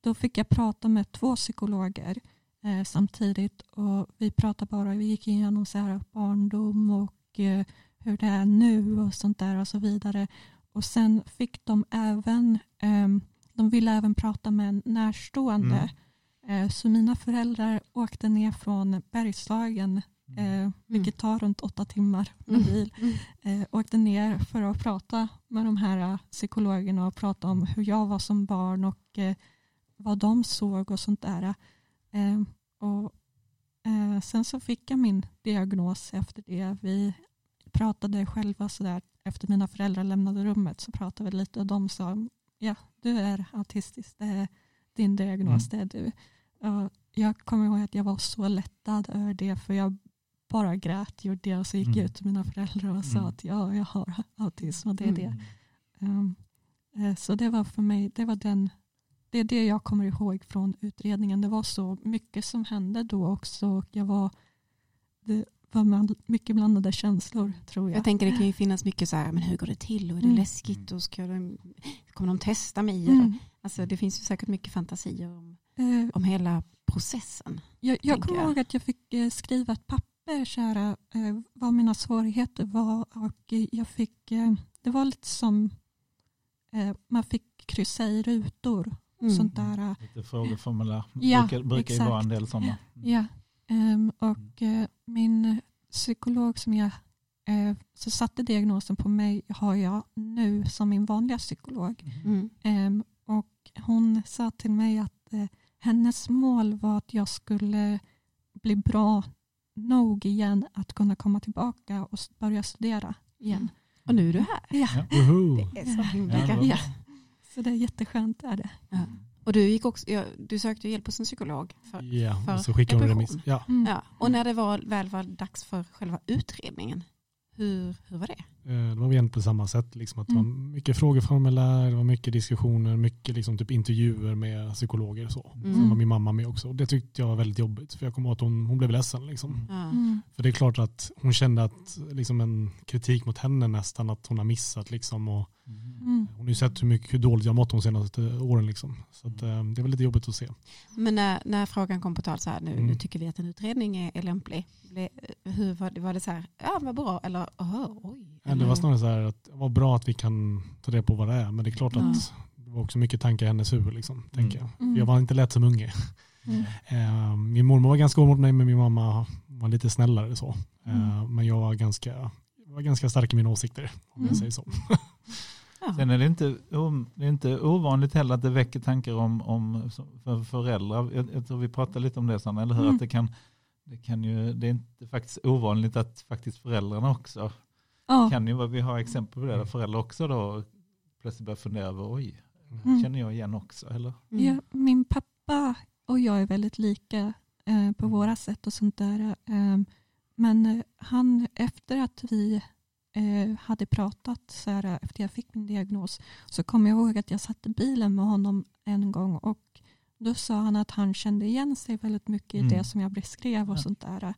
då fick jag prata med två psykologer eh, samtidigt och vi pratade bara, vi gick igenom så här barndom och eh, hur det är nu och sånt där och så vidare. Och sen fick de även, ehm, de ville även prata med en närstående. Eh, så mina föräldrar åkte ner från Bergslagen, eh, vilket tar runt åtta timmar med
Mm.
bil
Mm.
eh, åkte ner för att prata med de här eh, psykologerna och prata om hur jag var som barn och eh, vad de såg och sånt där. Eh, och, eh, sen så fick jag min diagnos efter det. Vi pratade själva sådär efter mina föräldrar lämnade rummet så pratade vi lite och de sa ja du är autistisk, det är din diagnos, det är du. Och jag kommer ihåg att jag var så lättad över det för jag bara grät, gjorde det och så gick
Mm.
jag ut till mina föräldrar och sa
Mm.
att ja, jag har autism och det är det.
Mm.
Um, så det var för mig, det var den, det är det jag kommer ihåg från utredningen. Det var så mycket som hände då också och jag var, det var bland- mycket blandade känslor tror jag.
Jag tänker det kan ju finnas mycket så här, men hur går det till och är det
Mm.
läskigt och ska de, kommer de testa mig?
Mm.
Alltså det finns ju säkert mycket fantasier om,
Eh,
om hela processen.
jag jag kommer ihåg att jag fick eh, skriva ett papper så här, eh, vad mina svårigheter var och jag fick, eh, det var lite som eh, man fick kryssa i rutor.
Mm.
Sånt där.
Lite frågeformulär.
Ja,
brukar brukar ju vara en del sådana.
Ja, ehm, och eh, min psykolog som jag eh, så satte diagnosen på mig har jag nu som min vanliga psykolog.
Mm.
Ehm, och hon sa till mig att eh, hennes mål var att jag skulle bli bra nog igen att kunna komma tillbaka och börja studera igen.
Och nu är du här.
Ja,
Woho!
Det är så himla
Ja,
så det är jätteskönt. Är det.
Ja. Och du, gick också, ja, du sökte hjälp hos en psykolog. För,
Ja,
för
och så skickar hon remiss. Ja,
Mm.
ja. Och när det var, väl var dags för själva utredningen, hur, hur var det?
eh, det var egentligen på samma sätt. Liksom, att det var
Mm.
mycket frågeformulär, det var mycket diskussioner, mycket liksom, typ intervjuer med psykologer. Och så.
Mm.
Sen var min mamma med också. Och det tyckte jag var väldigt jobbigt. För jag kommer ihåg att hon, hon blev ledsen. Liksom.
Mm.
För det är klart att hon kände att liksom en kritik mot henne nästan att hon har missat. Liksom, och
Mm.
hon har ju sett hur, mycket, hur dåligt jag mått de senaste åren. Liksom. Så att, eh, det var lite jobbigt att se.
Men när, när frågan kom på tal så här, nu,
Mm.
nu tycker vi att en utredning är, är lämplig. Ble, hur var det, var det så här, ja vad bra, eller oh, oj.
Ja, det var snarare så här att var bra att vi kan ta det på vad det är. Men det är klart
Ja.
att det var också mycket tankar i hennes huvud. Liksom, tänker jag.
Mm.
jag var inte lätt som unge.
Mm. (laughs)
Eh, min mormor var ganska hård mot mig men min mamma var lite snällare så. Eh,
Mm.
Men jag var ganska, var ganska stark i mina åsikter om jag
Mm.
säger så. (laughs)
Sen är det inte, det är inte ovanligt heller att det väcker tankar om, om för föräldrar. Jag, jag tror vi pratade lite om det Sanna, eller hur?
Mm.
Att det, kan, det, kan ju, det är inte faktiskt ovanligt att faktiskt föräldrarna också
Ja.
kan ju vi har exempel på det där föräldrar också då plötsligt börjar fundera över oj,
Mm.
känner jag igen också eller?
Mm.
Ja, min pappa och jag är väldigt lika eh, på våra sätt och sånt där. Eh, men eh, han, efter att vi hade pratat, så här, efter jag fick min diagnos, så kom jag ihåg att jag satt i bilen med honom en gång och då sa han att han kände igen sig väldigt mycket i
Mm.
det som jag beskrev och
Ja.
sånt där.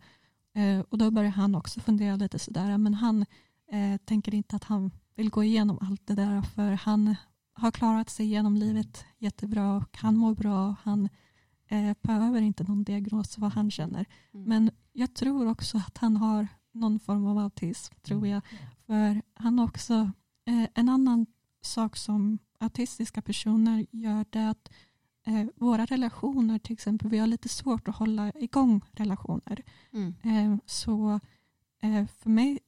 Eh, och då började han också fundera lite sådär, men han eh, tänker inte att han vill gå igenom allt det där för han har klarat sig genom livet jättebra och han mår bra. Han eh, behöver inte någon diagnos vad han känner.
Mm.
Men jag tror också att han har någon form av autism, tror jag. För han har också, eh, en annan sak som autistiska personer gör det är att eh, våra relationer, till exempel, vi har lite svårt att hålla igång relationer.
Mm.
Eh, så eh, för mig,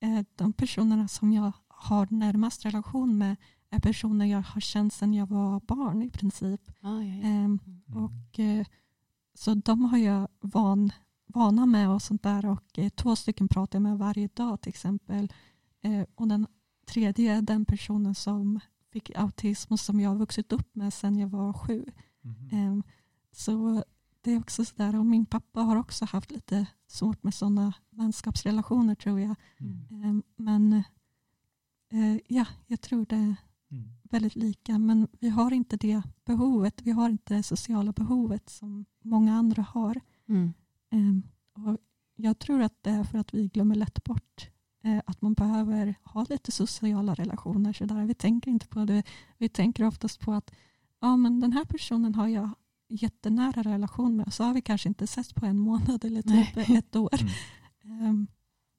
eh, de personerna som jag har närmast relation med är personer jag har känt sedan jag var barn i princip.
Ja, ja, ja.
Ehm,
Mm.
och, eh, så de har jag van, vana med och sånt där. Och två stycken pratar jag med varje dag till exempel. Eh, och den tredje är den personen som fick autism och som jag har vuxit upp med sedan jag var sju. Ehm, så det är också sådär. Och min pappa har också haft lite svårt med sådana vänskapsrelationer tror jag.
Mm.
Ehm, men eh, ja, jag tror det är
Mm.
väldigt lika. Men vi har inte det behovet. Vi har inte det sociala behovet som många andra har.
Mm.
Ehm, och jag tror att det är för att vi glömmer lätt bort att man behöver ha lite sociala relationer. Så där. Vi tänker inte på det. Vi tänker oftast på att ja, men den här personen har jag jättenära relation med. Så har vi kanske inte sett på en månad eller typ
Nej.
ett (laughs) år.
Mm.
Ehm,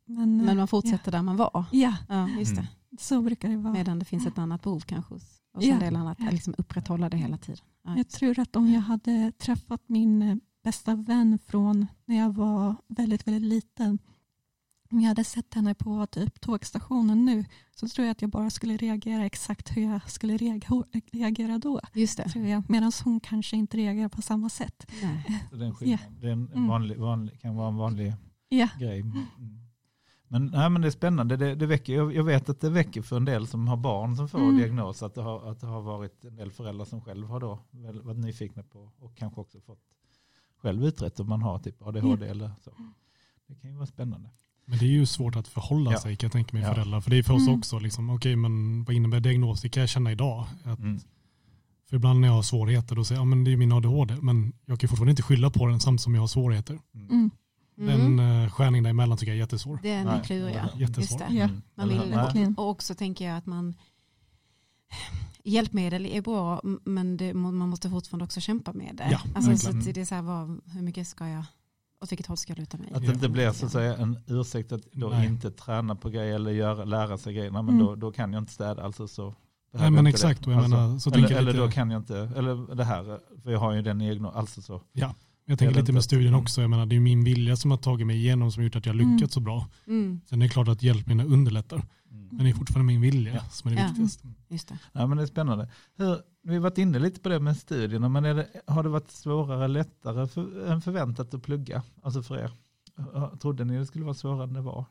men,
Men
eh,
man fortsätter där man var.
ja,
Ja, just det.
Mm.
så brukar det vara.
Medan det finns ett annat behov kanske hos hos
Ja.
en del annat. Att liksom upprätthålla det hela tiden. Ja,
Jag tror att om jag hade träffat min eh, bästa vän från när jag var väldigt, väldigt liten. Om jag hade sett henne på typ tågstationen nu så tror jag att jag bara skulle reagera exakt hur jag skulle reagera, då.
Just det.
Tror jag. Medan hon kanske inte reagerar på samma sätt.
Nej.
Så det är en skillnad. Det är en,
Mm.
vanlig, vanlig, kan vara en vanlig
Ja,
grej. Mm. Men, nej, men det är spännande. Det, det väcker, jag, jag vet att det väcker för en del som har barn som får
Mm.
diagnos att det, har, att det har varit en del föräldrar som själv har då varit nyfikna på och kanske också fått själv utrett om man har typ ADHD eller så. Det kan ju vara spännande.
Men det är ju svårt att förhålla
Ja.
sig kan jag tänka mig
Ja.
föräldrar. För det är för oss
Mm.
också, liksom, okej men vad innebär diagnos? Det kan jag känna idag. Att,
Mm.
För ibland när jag har svårigheter då säger jag, ja men det är min ADHD. Men jag kan fortfarande inte skylla på den samtidigt som jag har svårigheter.
Mm.
mm.
Den
Mm.
uh, skärningen däremellan tycker jag är jättesvår.
Det är kluriga.
Jättesvår.
Just det.
Ja.
Mm.
Man vill,
nej.
och också tänker jag att man hjälpmedel är bra men det, man måste fortfarande också kämpa med det.
Ja,
alltså, så det är så här, vad, hur mycket ska jag åt vilket håll ska jag luta mig?
Att det inte blir så att säga en ursäkt att då
Nej.
inte träna på grejer eller göra, lära sig grejer. Nej, men
Mm.
då, då kan jag inte städa alltså så.
Nej men exakt,
det. Alltså,
menar, så
eller eller
lite,
då kan jag inte, eller det här, för jag har ju den egna, alltså så.
Jag tänker lite med studien också, jag menar det är min vilja som har tagit mig igenom som har gjort att jag har
Mm.
lyckats så bra.
Mm,
Sen är det klart att hjälpmedlen underlättar,
Mm.
men det är fortfarande min vilja
Ja.
som är det
Ja.
viktigaste.
just det.
Ja, men det är spännande. Hur, vi har varit inne lite på det med studierna, men är det, har det varit svårare, lättare för, än förväntat att plugga? Alltså för er? Trodde ni det skulle vara svårare än det var?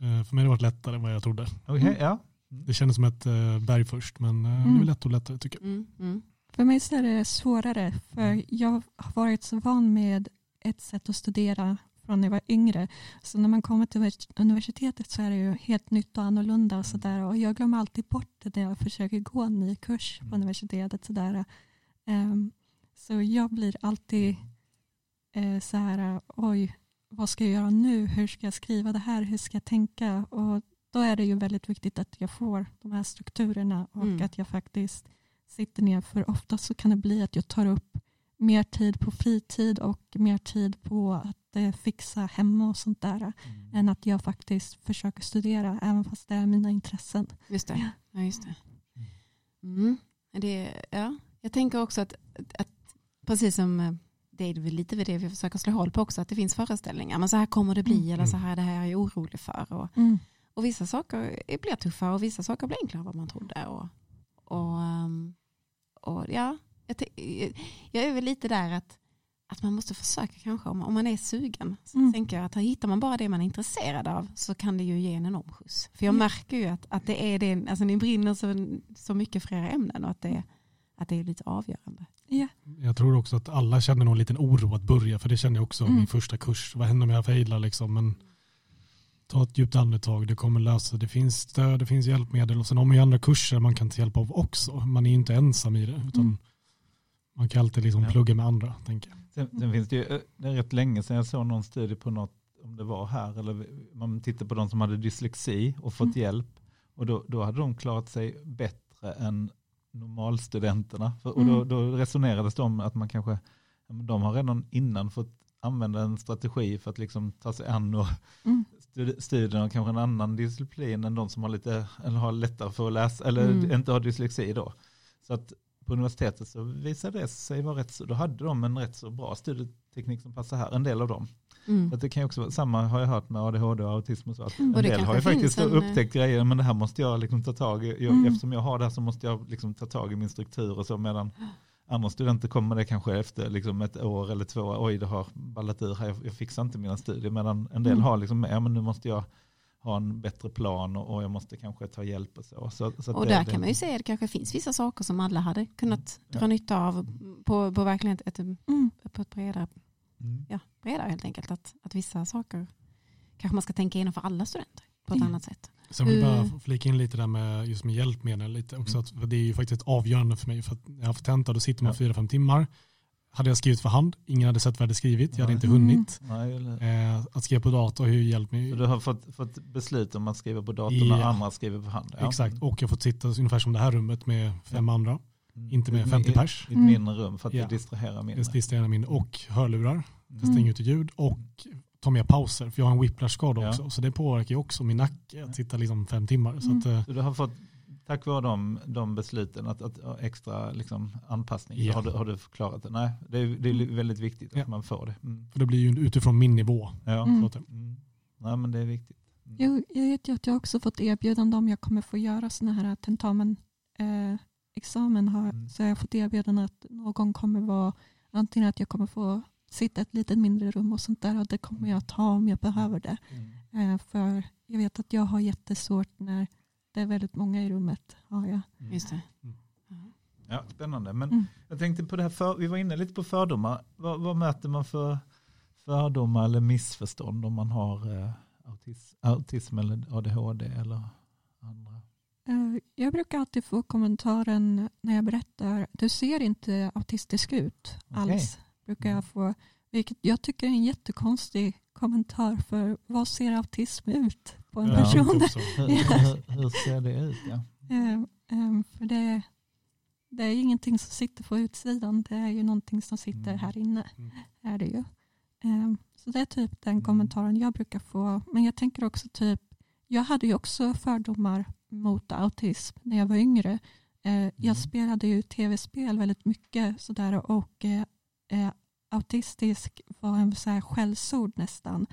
Eh, För mig har det varit lättare än vad jag trodde.
Okej,
Mm.
ja.
Det kändes som ett eh, berg först, men eh, det
Mm.
är lätt och lättare tycker jag.
Mm, mm,
För mig så är det svårare för jag har varit så van med ett sätt att studera från när jag var yngre. Så när man kommer till univers- universitetet så är det ju helt nytt och annorlunda och sådär. Och jag glömmer alltid bort det när jag försöker gå en ny kurs på
Mm.
universitetet. Sådär. Ehm, så jag blir alltid eh, så här, oj, vad ska jag göra nu? Hur ska jag skriva det här? Hur ska jag tänka? Och då är det ju väldigt viktigt att jag får de här strukturerna och
Mm.
att jag faktiskt sitter ner. För ofta så kan det bli att jag tar upp mer tid på fritid och mer tid på att eh, fixa hemma och sånt där.
Mm.
Än att jag faktiskt försöker studera även fast det är mina intressen.
just det. Ja, just det. Mm. Det, ja. Jag tänker också att, att precis som eh, det är väl lite vid det vi försöker slå hål på också, att det finns föreställningar. Men så här kommer det bli,
Mm.
eller så här det här är jag orolig för. Och,
Mm.
och vissa saker är- blir tuffare och vissa saker blir enklare än vad man trodde. Och, och, ehm, och ja, jag, jag är väl lite där att, att man måste försöka kanske, om, om man är sugen, så
Mm.
tänker jag att hittar man bara det man är intresserad av så kan det ju ge en enorm skjuts. För jag
Ja.
märker ju att, att det är det, alltså ni brinner så, så mycket för era ämnen och att det, att det är lite avgörande.
Ja.
Jag tror också att alla känner nog en liten oro att börja, för det kände jag också
Mm.
min första kurs. Vad händer om jag failar liksom? Men ta ett djupt andetag, det kommer lösa Det finns stöd, det finns hjälpmedel och sen har man ju andra kurser man kan ta hjälp av också. Man är ju inte ensam i det, utan
Mm.
man kan alltid liksom
Ja.
plugga med andra, tänker jag.
Sen, sen finns det ju, eh, det är rätt länge sedan jag såg någon studie på något, om det var här, eller man tittar på de som hade dyslexi och fått
Mm.
hjälp. Och då, då hade de klarat sig bättre än normalstudenterna. För, och då,
Mm.
då resonerades det om att man kanske, de har redan innan fått använda en strategi för att liksom ta sig an och
Mm.
Studi- studierna kanske en annan disciplin än de som har lite, eller har lättare för att läsa, eller
Mm.
inte har dyslexi då. Så att på universitetet så visade det sig vara rätt så, då hade de en rätt så bra studieteknik som passar här, en del av dem.
Mm.
Så att det kan också vara, samma har jag hört med ADHD och autism och så, att en del har ju faktiskt
en,
upptäckt grejer, men det här måste jag liksom ta tag i, jag,
Mm.
eftersom jag har det här så måste jag liksom ta tag i min struktur och så, medan (gasps) andra studenter kommer det kanske efter liksom ett år eller två, oj det har ballat ur här, jag, jag fixar inte mina studier, medan en del
Mm.
har liksom, ja men nu måste jag ha en bättre plan och, och jag måste kanske ta hjälp och så. så, så att
Och
det-
där
det-
kan man ju se att det kanske finns vissa saker som alla hade kunnat
Ja.
dra nytta av på, på verkligen ett, ett,
Mm.
på ett bredare,
Mm.
ja, bredare helt enkelt. Att, att vissa saker kanske man ska tänka igenom för alla studenter på ett
Ja.
annat sätt.
Sen vill jag
Mm.
bara flika in lite där med just med hjälpmedel lite också.
Mm.
Att, för det är ju faktiskt avgörande för mig. För att när jag har fått tenta då sitter man
Ja.
fyra, fem timmar. Hade jag skrivit för hand, ingen hade sett vad jag hade skrivit, jag hade
Nej.
inte
Mm.
hunnit.
Nej, eller,
Eh, att skriva på dator har ju hjälpt mig.
så du har fått, fått beslut om att skriva på datorn
Ja.
när andra skriver på hand? Ja.
Exakt, och jag har fått sitta ungefär som det här rummet med fem andra.
Mm.
Inte med
I-
50
i-
pers.
I ett
Mm.
mindre rum för att
Ja.
det distraherar mindre.
Det distraherar min och hörlurar. Det
Mm.
stänger ut ljud och tar mer pauser. För jag har en whiplash-skada
Ja.
också. Så det påverkar ju också min nacke att sitta liksom fem timmar. Så
Mm.
att, eh,
Så du har fått, tack vare de, de besluten, att, att extra liksom, anpassning,
Ja.
har, du, har du klarat det? Nej, det är, det är väldigt viktigt att
Ja.
man får det. Mm.
för det blir ju utifrån min nivå.
Ja.
Mm.
Att, eh,
Mm. Nej, men det är viktigt. Mm.
Jo, jag vet ju att jag också fått erbjudande om jag kommer få göra sådana här tentamen eh, examen. Har,
Mm.
Så jag har fått erbjudande att någon kommer vara antingen att jag kommer få sitta i ett lite mindre rum och sånt där och det kommer jag ta om jag behöver det.
Mm.
Eh, för jag vet att jag har jättesvårt när det är väldigt många i rummet. Har jag.
Mm.
Just det.
Mm.
Ja.
Spännande. Men
Mm.
jag tänkte på det här, för, vi var inne lite på fördomar. Vad, vad möter man för fördomar eller missförstånd om man har eh, autis, autism eller ADHD eller andra?
Eh, Jag brukar alltid få kommentaren när jag berättar, du ser inte autistisk ut alls. Brukar
Mm.
jag få, vilket jag tycker är en jättekonstig kommentar för vad ser autism ut på en
Ja.
person? (laughs)
Hur, hur, hur ser det ut? Ja.
Eh, eh, för det, det är ingenting som sitter på utsidan, det är ju någonting som sitter
Mm.
här inne.
Mm.
Är det ju. Eh, så det är typ den
Mm.
kommentaren jag brukar få. Men jag tänker också typ, jag hade ju också fördomar mot autism när jag var yngre. Eh,
Mm.
Jag spelade ju tv-spel väldigt mycket sådär och eh, eh, autistisk var en så här skällsord nästan.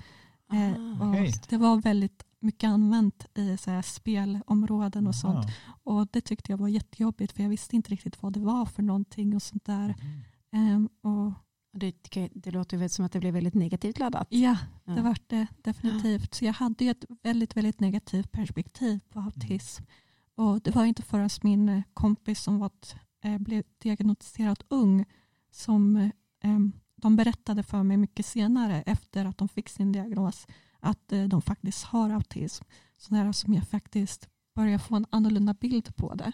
Eh,
Ah,
och
okej.
Det var väldigt mycket använt i så här spelområden och sånt.
Ja.
Och det tyckte jag var jättejobbigt för jag visste inte riktigt vad det var för någonting och sånt där.
Mm.
Ehm, och
Det, det låter väl som att det blev väldigt negativt laddat.
ja,
Ja.
det var det definitivt. Så jag hade ju ett väldigt, väldigt negativt perspektiv på autism. Och det var inte förrän min eh, kompis som var, eh, blev diagnostiserad ung som em, de berättade för mig mycket senare efter att de fick sin diagnos att eh, de faktiskt har autism. Så där som jag faktiskt började få en annorlunda bild på det.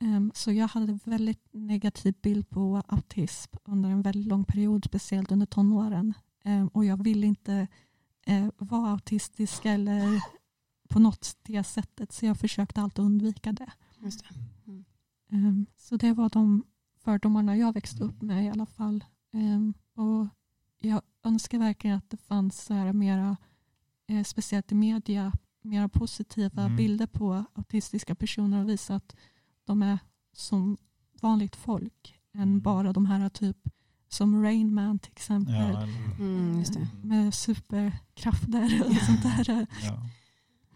Em, Så jag hade en väldigt negativ bild på autism under en väldigt lång period, speciellt under tonåren. Em, Och jag ville inte eh, vara autistisk eller på något det sättet, så jag försökte alltid undvika det.
Det.
Em, Så det var de fördomarna jag växte upp med i alla fall. Och jag önskar verkligen att det fanns så här mera, eh, speciellt i media, mera positiva
Mm.
bilder på autistiska personer och visa att de är som vanligt folk än
Mm.
bara de här typ som Rain Man till exempel.
Ja, eller-
Mm, det.
Med superkrafter och sånt där.
ja.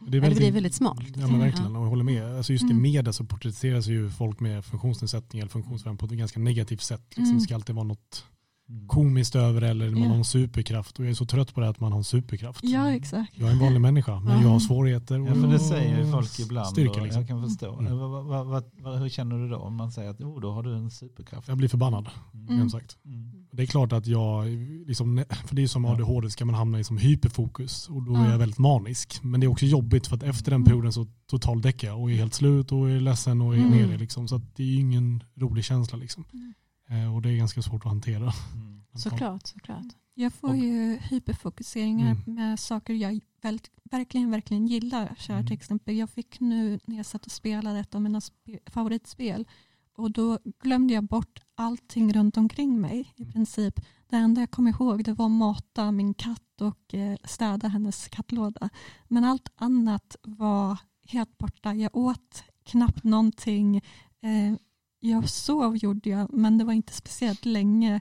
Det är
Ja, det blir väldigt smalt.
Ja men verkligen, och jag håller med. Alltså just i
Mm.
media så porträtteras ju folk med funktionsnedsättning eller funktionsvariant på ett ganska negativt sätt. Liksom.
Mm.
Det ska alltid vara något
Mm.
Komiskt över eller man
Ja.
har en superkraft. Och jag är så trött på det att man har en superkraft.
Ja, exakt.
Jag är en vanlig människa men
Ja.
jag har svårigheter. Och
Ja, för det säger ju folk ibland.
Styrka liksom.
Jag kan förstå.
Mm.
Vad, vad, vad, hur känner du då om man säger att oh, då har du en superkraft?
Jag blir förbannad,
Mm.
mm. sagt.
Mm.
Det är klart att jag, liksom, för det är som. ADHD ska man hamna i som hyperfokus och då är
Ja.
jag väldigt manisk. Men det är också jobbigt för att efter den
Mm.
perioden så totaldäckar jag och är helt slut och är ledsen och är
Mm.
nere. Liksom. Så att det är ju ingen rolig känsla. Liksom. Eh, och det är ganska svårt att hantera.
Mm. (laughs)
Såklart, såklart.
Jag får ju hyperfokuseringar
Mm.
med saker jag verkligen, verkligen gillar. Så här,
Mm.
till exempel, jag fick nu när jag satt och spelade ett av mina spe, favoritspel och då glömde jag bort allting runt omkring mig i
Mm.
princip. Det enda jag kom ihåg det var att mata min katt och eh, städa hennes kattlåda. Men allt annat var helt borta. Jag åt knappt någonting. Jag sov gjorde jag, men det var inte speciellt länge.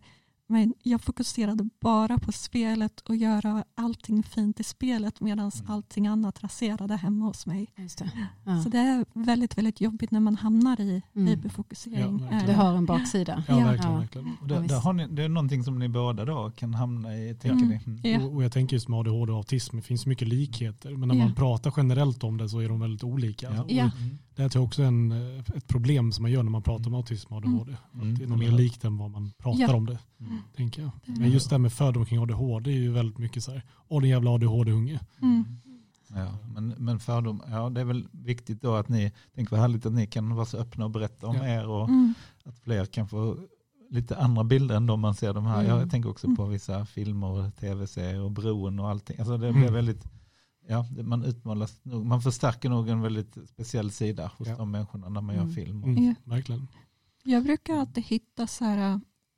Men jag fokuserade bara på spelet och göra allting fint i spelet medan
Mm.
allting annat raserade hemma hos mig.
Just det. Ja.
Så det är väldigt, väldigt jobbigt när man hamnar i
Mm.
hyperfokusering.
Ja,
Det har en baksida.
Ja,
Ja.
verkligen.
Ja.
verkligen.
Och det,
Ja,
ni, det är någonting som ni båda då kan hamna i, tänker
Mm.
ni? Mm.
Ja.
Och, och jag tänker just med ADHD och autism, det finns mycket likheter. Men när
Ja.
man pratar generellt om det så är de väldigt olika.
Ja.
Och
Ja.
Mm.
Det är också en, eh, ett problem som man gör när man pratar om autism och ADHD.
Mm.
Att det är nog mer likt än vad man pratar
Ja.
om det,
Mm.
Tänker jag.
Mm.
Men just det här med fördom kring ADHD är ju väldigt mycket så här, åh den jävla ADHD-unge.
Mm.
Ja, men, men fördom, ja det är väl viktigt då att ni, tänk vad härligt att ni kan vara så öppna och berätta om
Ja.
er och
Mm.
att fler kan få lite andra bilder än de man ser de här.
Mm.
Jag tänker också på vissa filmer och tv-serier och bron och allting. Alltså det blir
Mm.
väldigt, ja man utmålas nog, man förstärker nog en väldigt speciell sida hos
Ja.
de människorna när man
Mm.
gör film.
Mm,
Ja.
Verkligen.
Jag brukar alltid hitta så här,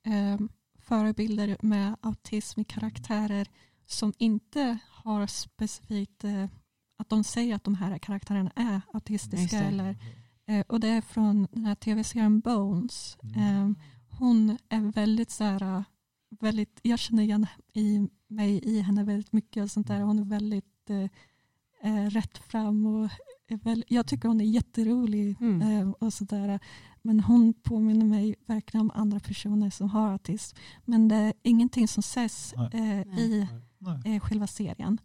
eh, förebilder med autism i karaktärer som inte har specifikt eh, att de säger att de här karaktärerna är autistiska. Eller, eh, och det är från den här tv-serien Bones.
Mm.
Eh, hon är väldigt så här, väldigt, jag känner igen i mig i henne väldigt mycket och sånt där. Hon är väldigt eh, eh, rätt fram och väl, jag tycker hon är jätterolig
Mm.
eh, och sådär. Men hon påminner mig verkligen om andra personer som har autism. Men det är ingenting som sägs eh, i
Nej.
eh, själva serien.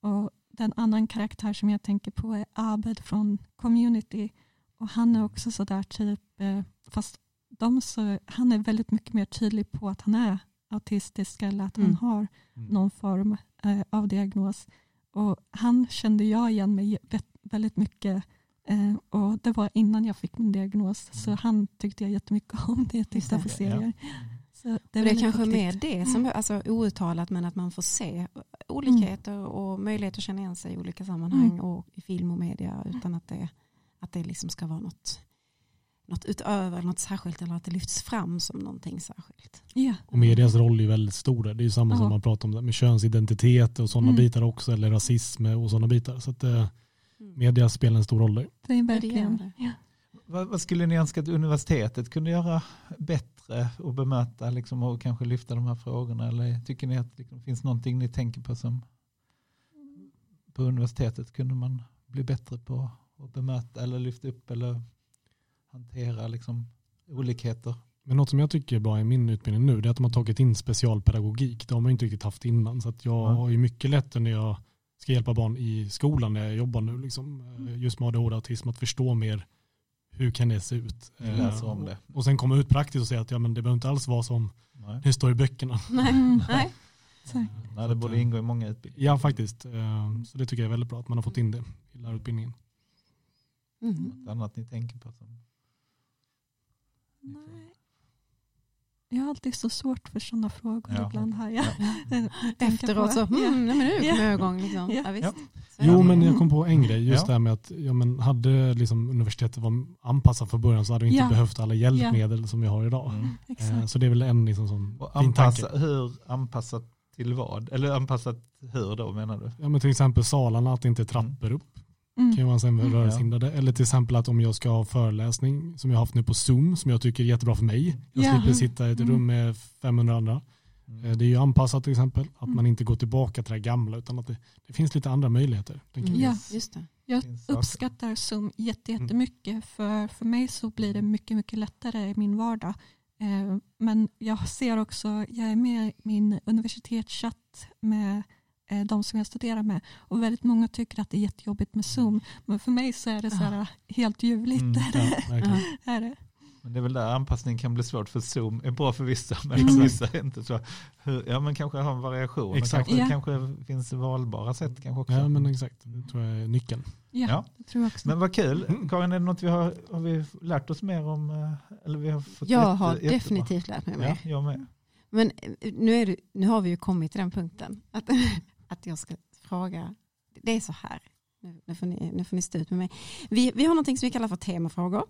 Och den annan karaktär som jag tänker på är Abed från Community. Och han är också sådär typ, eh, fast de så, han är väldigt mycket mer tydlig på att han är autistisk eller att
Mm.
han har
Mm.
någon form eh, av diagnos. Och han kände jag igen mig vä- väldigt mycket och det var innan jag fick min diagnos. Så
Mm.
han tyckte jag jättemycket om när jag tittade på
det,
ja.
serier. Så det
Det är, kanske
viktigt.
mer det som alltså, outtalat men att man får se olikheter och möjlighet att känna igen sig i olika sammanhang
Mm.
och i film och media utan att det, att det liksom ska vara något något utöver, något särskilt eller att det lyfts fram som någonting särskilt.
Ja.
Och medias roll är ju väldigt stor där. Det är ju samma som
Ja.
man pratar om med könsidentitet och sådana
Mm.
bitar också, eller rasism och sådana bitar. Så att eh, media spelar en stor roll.
Det är verkligen. Ja.
Vad, vad skulle ni önska att universitetet kunde göra bättre och bemöta liksom, och kanske lyfta de här frågorna? Eller tycker ni att det liksom, finns någonting ni tänker på som på universitetet kunde man bli bättre på att bemöta eller lyfta upp eller hantera liksom, olikheter?
Men något som jag tycker är bra i min utbildning nu det är att de har tagit in specialpedagogik. Det har man inte riktigt haft innan. Så att jag
Ja.
har ju mycket lättare när jag ska hjälpa barn i skolan när jag jobbar nu. Liksom, eh, just med ADHD och autism, att förstå mer hur kan det se ut.
Läser om
Eh,
det.
Och sen komma ut praktiskt och säga att ja, men det behöver inte alls vara som
Nej.
det står i böckerna. (laughs)
Nej,
Mm.
nej.
Så.
Nej, det borde ingå i många utbildningar.
Ja, faktiskt. Eh, Så det tycker jag är väldigt bra att man har fått in det i lärarutbildningen.
Mm.
Något annat ni tänker på? Som...
Nej. Jag har alltid så svårt för sådana frågor
Ja.
ibland. Här. Jag,
Ja. (laughs)
Efteråt så,
Ja.
mm, nej, men nu kommer jag igång. Liksom.
Ja.
Ja,
Jo, men jag kom på en grej. Just
Ja.
det här med att ja, men hade liksom universitetet var anpassat från början så hade vi inte
Ja.
behövt alla hjälpmedel som vi har idag.
Mm.
Eh,
Exakt.
Så det är väl en liksom sån
anpassa,
tanke.
hur anpassat till vad? Eller anpassat hur då menar du?
Ja, men till exempel salarna, att det inte är trappor upp.
Mm.
kan vara sen
Mm.
rörelsehindrade. Eller till exempel att om jag ska ha föreläsning som jag har haft nu på Zoom som jag tycker är jättebra för mig. Jag
Ja.
slipper sitta i ett
Mm.
rum med 500 andra.
Mm.
Eh, Det är ju anpassat till exempel. Att
Mm.
man inte går tillbaka till det gamla utan att det, det finns lite andra möjligheter.
Ja.
Mm, Just det.
Jag uppskattar Zoom jätte-
Mm.
jättemycket. För, för mig så blir det mycket, mycket lättare i min vardag. Eh, men jag ser också, jag är med i min universitetschatt med de som jag studerar med. Och väldigt många tycker att det är jättejobbigt med Zoom. Men för mig så är det så här, helt ljuvligt.
Mm. (laughs)
Ja. (laughs)
Är det.
Men det är väl där anpassning kan bli svårt för Zoom är bra för vissa men
Mm.
för vissa är inte så. Hur, ja men kanske ha en variation.
Exakt.
Kanske,
Ja.
kanske finns valbara sätt kanske också.
Ja, men exakt. Det tror jag är nyckeln.
Ja,
Ja.
det tror jag också.
Men vad kul.
Mm.
Karin, är det något vi har, har vi lärt oss mer om? eh, Eller vi har fått
Jag
jätte-
har
jättebra.
definitivt lärt mig mer.
Ja, jag med.
Men eh, nu, är det, nu har vi ju kommit till den punkten att, (laughs) att jag ska fråga. Det är så här. Nu, får, ni, nu får ni stå ut med mig. Vi, vi har någonting som vi kallar för temafrågor.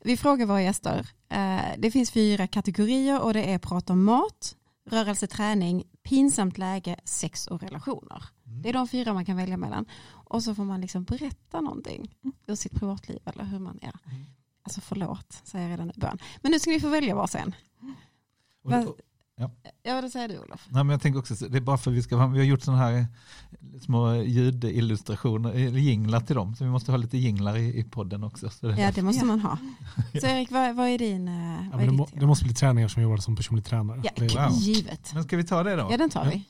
Vi frågar våra gäster. Eh, det finns fyra kategorier och det är prata om mat, rörelse, träning, pinsamt läge, sex och relationer.
Mm.
Det är de fyra man kan välja mellan. Och så får man liksom berätta någonting ur sitt privatliv eller hur man är.
Mm.
Alltså förlåt, säger jag redan i början. Men nu ska ni få välja.
Och-
Vad-
och-
Ja, vad säger du Olof?
Nej, men jag tänker också, så- det är bara för vi ska, vi har gjort sådana här små ljudillustrationer, eller jinglar till dem, så vi måste ha lite jinglar i, i podden också. Så det,
Ja, det måste
Ja.
man ha. (laughs) Så Erik, vad, vad är din... eh,
Ja,
vad
men
är
det, må, det måste bli träningar som jag jobbar som personlig tränare.
Ja,
Det-
Wow.
givet.
Men ska vi ta det då?
Ja, den tar vi.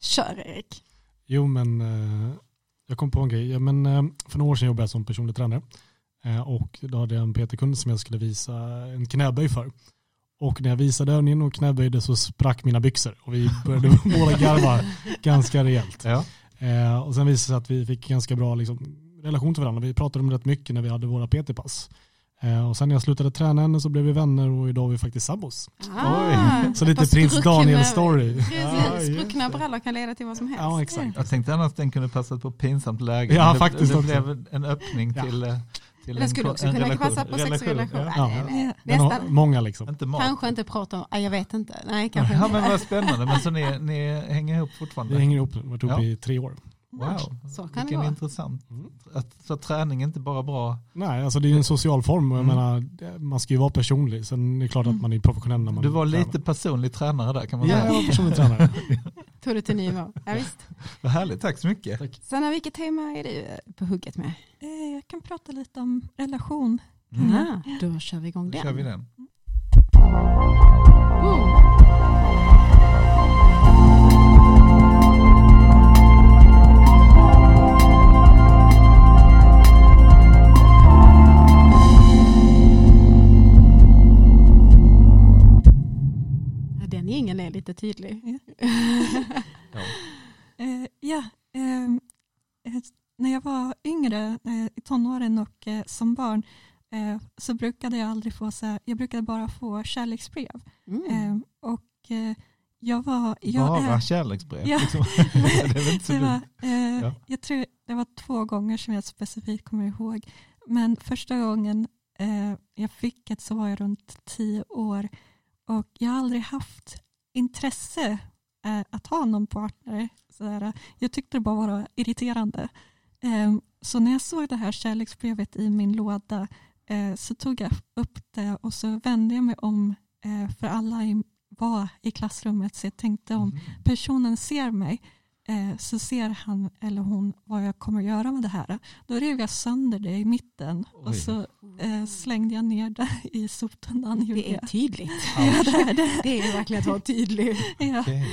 Kör Erik.
Jo, men eh, jag kom på en grej. Ja, men, eh, för några år sedan jobbade jag som personlig tränare. Eh, och då hade jag en PT-kund som jag skulle visa en knäböj för. Och när jag visade övningen och knäböjde så sprack mina byxor. Och vi började (laughs) båda garva ganska rejält.
Ja.
Eh, och sen visade det sig att vi fick ganska bra liksom, relation till varandra. Vi pratade om det rätt mycket när vi hade våra PT-pass. Eh, och sen när jag slutade träna henne så blev vi vänner och idag är vi faktiskt sabbos.
Ah,
Så lite prins
sprucken
Daniel
med-
story.
Precis, spruckna brallor kan leda till vad som helst.
Ja, exakt.
Jag tänkte annars den kunde passat på pinsamt läge.
Ja,
det,
faktiskt
det
också.
blev en öppning
Ja.
till, eh, till
Den
en,
skulle också
en
kunna
relation.
passa på sex och relation.
Ja.
Ja.
Nej, nej, Nästan.
många liksom.
Inte mat.
Kanske inte prata om, jag vet inte. Nej, kanske
Ja,
inte.
men vad spännande. Men så ni, ni hänger ihop fortfarande?
Vi hänger ihop, vi har varit ihop
Ja.
i tre år.
Wow,
Så kan det
vilken
vara.
intressant.
Mm.
Att, så träning är inte bara bra.
Nej, alltså det är ju en social form och jag
Mm.
menar, det- man ska ju vara personlig. Sen är det klart att man är professionell när man
Du var
tränar.
lite personlig tränare där kan man
Ja,
säga.
jag var personlig tränare. (laughs)
Tog det till nivå. Ja, visst.
Vad härligt, tack så mycket.
Tack.
Sanna, vilket tema är du eh, på hugget med?
Eh, Jag kan prata lite om relation.
Mm.
Ah, då kör vi igång
Då
den.
kör vi den.
Ingen är lite tydlig. (laughs)
Ja.
Eh, ja, ehm, eh, när jag var yngre, eh, i tonåren och som barn, så brukade jag aldrig få så här, jag brukade bara få kärleksbrev.
Mm.
Eh, och jag var... Jag
Bara
är,
kärleksbrev.
Ja.
Liksom. (laughs) det
det, var, (laughs)
Ja.
jag tror det var två gånger som jag specifikt kommer ihåg. Men första gången jag fick ett så var jag runt tio år och jag har aldrig haft intresse eh, att ha någon partner. Sådär. Jag tyckte det bara var irriterande. Eh, så när jag såg det här kärleksbrevet i min låda eh, så tog jag upp det och så vände jag mig om eh, för alla i, var i klassrummet så jag tänkte om
Mm.
personen ser mig så ser han eller hon vad jag kommer göra med det här. Då rev jag sönder det i mitten och
Oj.
så eh, slängde jag ner det i soptunnan.
Det är tydligt. (laughs)
Ja, det är det.
Det är verkligen att vara tydlig. (laughs)
Ja.
Okej.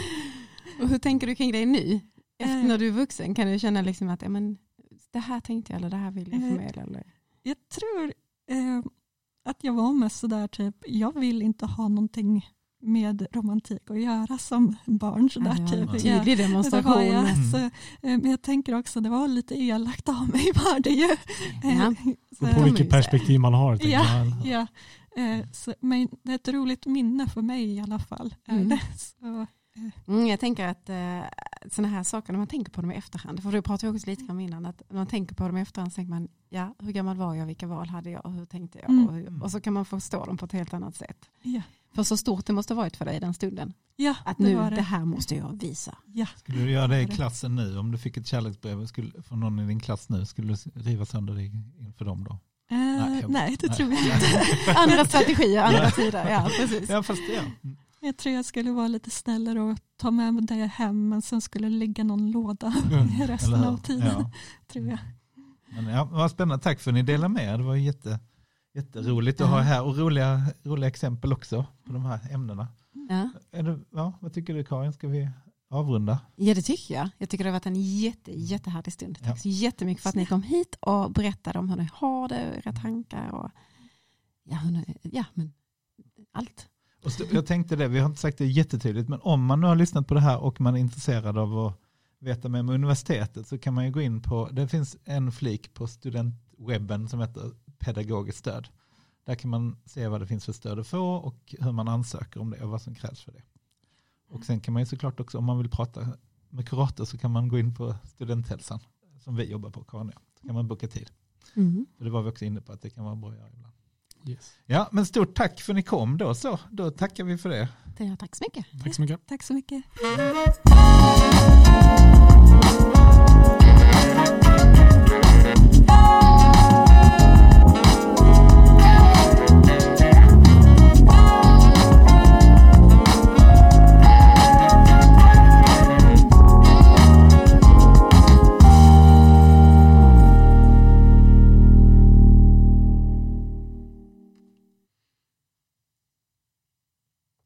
Och hur tänker du kring det nu? Efter
Eh.
när du är vuxen kan du känna liksom att ja, men, det här tänkte jag eller det här vill jag
Eh.
förmedla? Eller?
Jag tror eh, att jag var mest sådär typ, jag vill inte ha någonting med romantik att göra som barn. Sådär,
Ja,
typ.
tydlig demonstration.
jag.
Mm.
Så, eh, men jag tänker också, det var lite elakt av mig (laughs) var det ju. Eh,
Ja.
så-
På vilket perspektiv man har.
Ja, ja. Eh, så, men det är ett roligt minne för mig i alla fall.
Mm.
Så,
Mm, jag tänker att eh, sådana här saker, när man tänker på dem i efterhand, för det pratade också lite om innan, att när man tänker på dem i efterhand så tänker man, ja, hur gammal var jag, vilka val hade jag, och hur tänkte jag?
Mm.
Och, hur, och så kan man förstå dem på ett helt annat sätt.
ja,
För så stort det måste ha varit för dig i den stunden,
ja
att
det
nu,
var
det.
det.
här måste jag visa.
Ja.
Skulle du göra det i klassen nu? Om du fick ett kärleksbrev skulle, från någon i din klass nu, skulle du riva sönder det inför dem då?
Eh,
Nej, jag-
nej, det
nej.
tror jag (laughs) inte.
Andra strategier, andra tider. Ja, precis.
Ja, fast ja.
Jag tror jag skulle vara lite snällare och ta med mig det hem men sen skulle det ligga någon låda
Mm, (laughs)
resten av tiden.
Ja.
Tror jag.
Men ja, vad spännande. Tack för att ni delade med er. Det var jätte, jätteroligt att
Ja.
ha här och roliga, roliga exempel också på de här ämnena.
Ja.
Det, ja, vad tycker du Karin? Ska vi avrunda?
ja, det tycker jag. Jag tycker det har varit en jätte, jättehärlig stund.
Ja.
Tack så jättemycket för att ni kom hit och berättade om hur ni har det, era tankar och ja, hur ni, ja men allt.
Och så, jag tänkte det, vi har inte sagt det jättetydligt, men om man nu har lyssnat på det här och man är intresserad av att veta mer med universitetet så kan man ju gå in på, det finns en flik på studentwebben som heter pedagogiskt stöd. Där kan man se vad det finns för stöd att få och hur man ansöker om det och vad som krävs för det. Och sen kan man ju såklart också, om man vill prata med kurator så kan man gå in på studenthälsan som vi jobbar på, jag. Så kan man boka tid.
Mm.
För det var vi också inne på att det kan vara bra att göra ibland.
Yes.
Ja, men stort tack för att ni kom då så. Då tackar vi för det.
Det, tack så mycket.
Tack så mycket.
Tack så mycket.